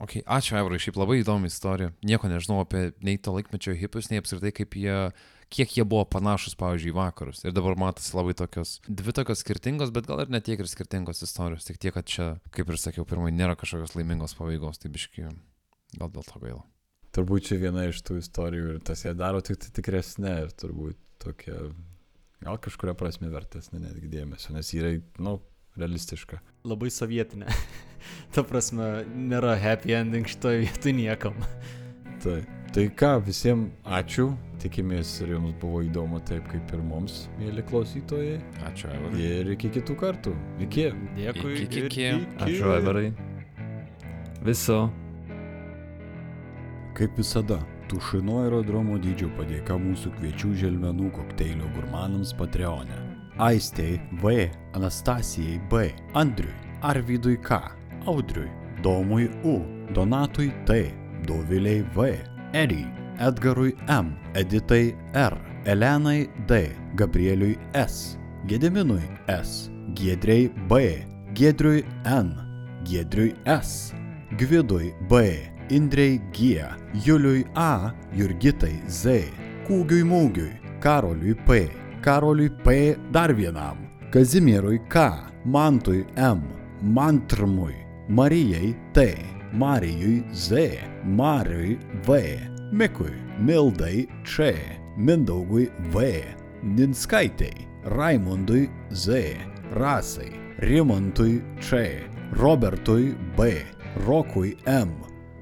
Okay, ačiū, Evrai, šiaip labai įdomi istorija. Nieko nežinau apie nei to laikmečio hipius, nei apskritai kaip jie, kiek jie buvo panašus, pavyzdžiui, į vakarus. Ir dabar matosi labai tokios, dvi tokios skirtingos, bet gal ir ne tiek ir skirtingos istorijos. Tik tiek, kad čia, kaip ir sakiau, pirmai nėra kažkokios laimingos pabaigos, tai biški, gal dėl to gaila. Turbūt čia viena iš tų istorijų ir tas ją daro tik tikresnė ir turbūt tokia, gal kažkuria prasme vertesnė netgi dėmesio, nes yra, na, nu, realistiška. Labai sovietinė. Ta prasme, nėra happy ending šitoje vietoje niekam. Tai, tai ką, visiems ačiū. Tikimės ir jums buvo įdomu taip kaip ir mums, mėly klausytojai. Ačiū, Aivarai. Ir iki kitų kartų. Iki. Dėkui. Iki, iki. ir Ačiū, Aivarai. Viso. Kaip visada, Tušino aerodromo dydžio padėka mūsų kviečių želmenų kokteilio gurmanams Patreonė. Aistei V, Anastasijai B, Andriui, Arvidui K, Audriui, Domui U, Donatui T, Doviliai V, Erijai, Edgarui M, Editai R, Elenai D, Gabrieliui S, Gediminui S, Giedriai B, Giedriui N, Giedriui S, Gvidui B, Indrei G, Juliui A, Jurgitai Z, Kūgiui Mūgiui, Karoliui P, Karoliui P dar vienam, Kazimierui K, Mantui M, Mantrmui, Marijai T, Marijui Z, Mariui V, Mikui, Mildai Č, Mindaugui V, Ninskaitei, Raimundui Z, Rasai, Rimantui Č, Robertui B, Rokui M,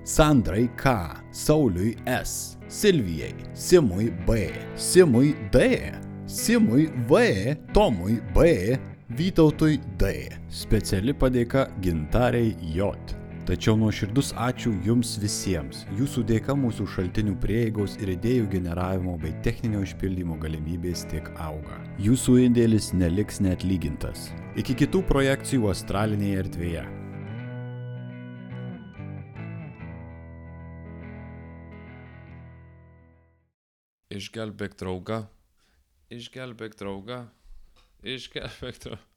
Sandrai K, Sauliui S, Silvijai, Simui B, Simui D, Simui V, Tomui B, Vytautui D. Speciali padėka Gintariai J. Tačiau nuoširdus ačiū Jums visiems. Jūsų dėka mūsų šaltinių prieigos ir idėjų generavimo bei techninio išpildymo galimybės tik auga. Jūsų indėlis neliks neatlygintas. Iki kitų projekcijų astralinėje erdvėje. Išgelbėk draugą. Išgelbėk draugą. Išgelbėk draugą.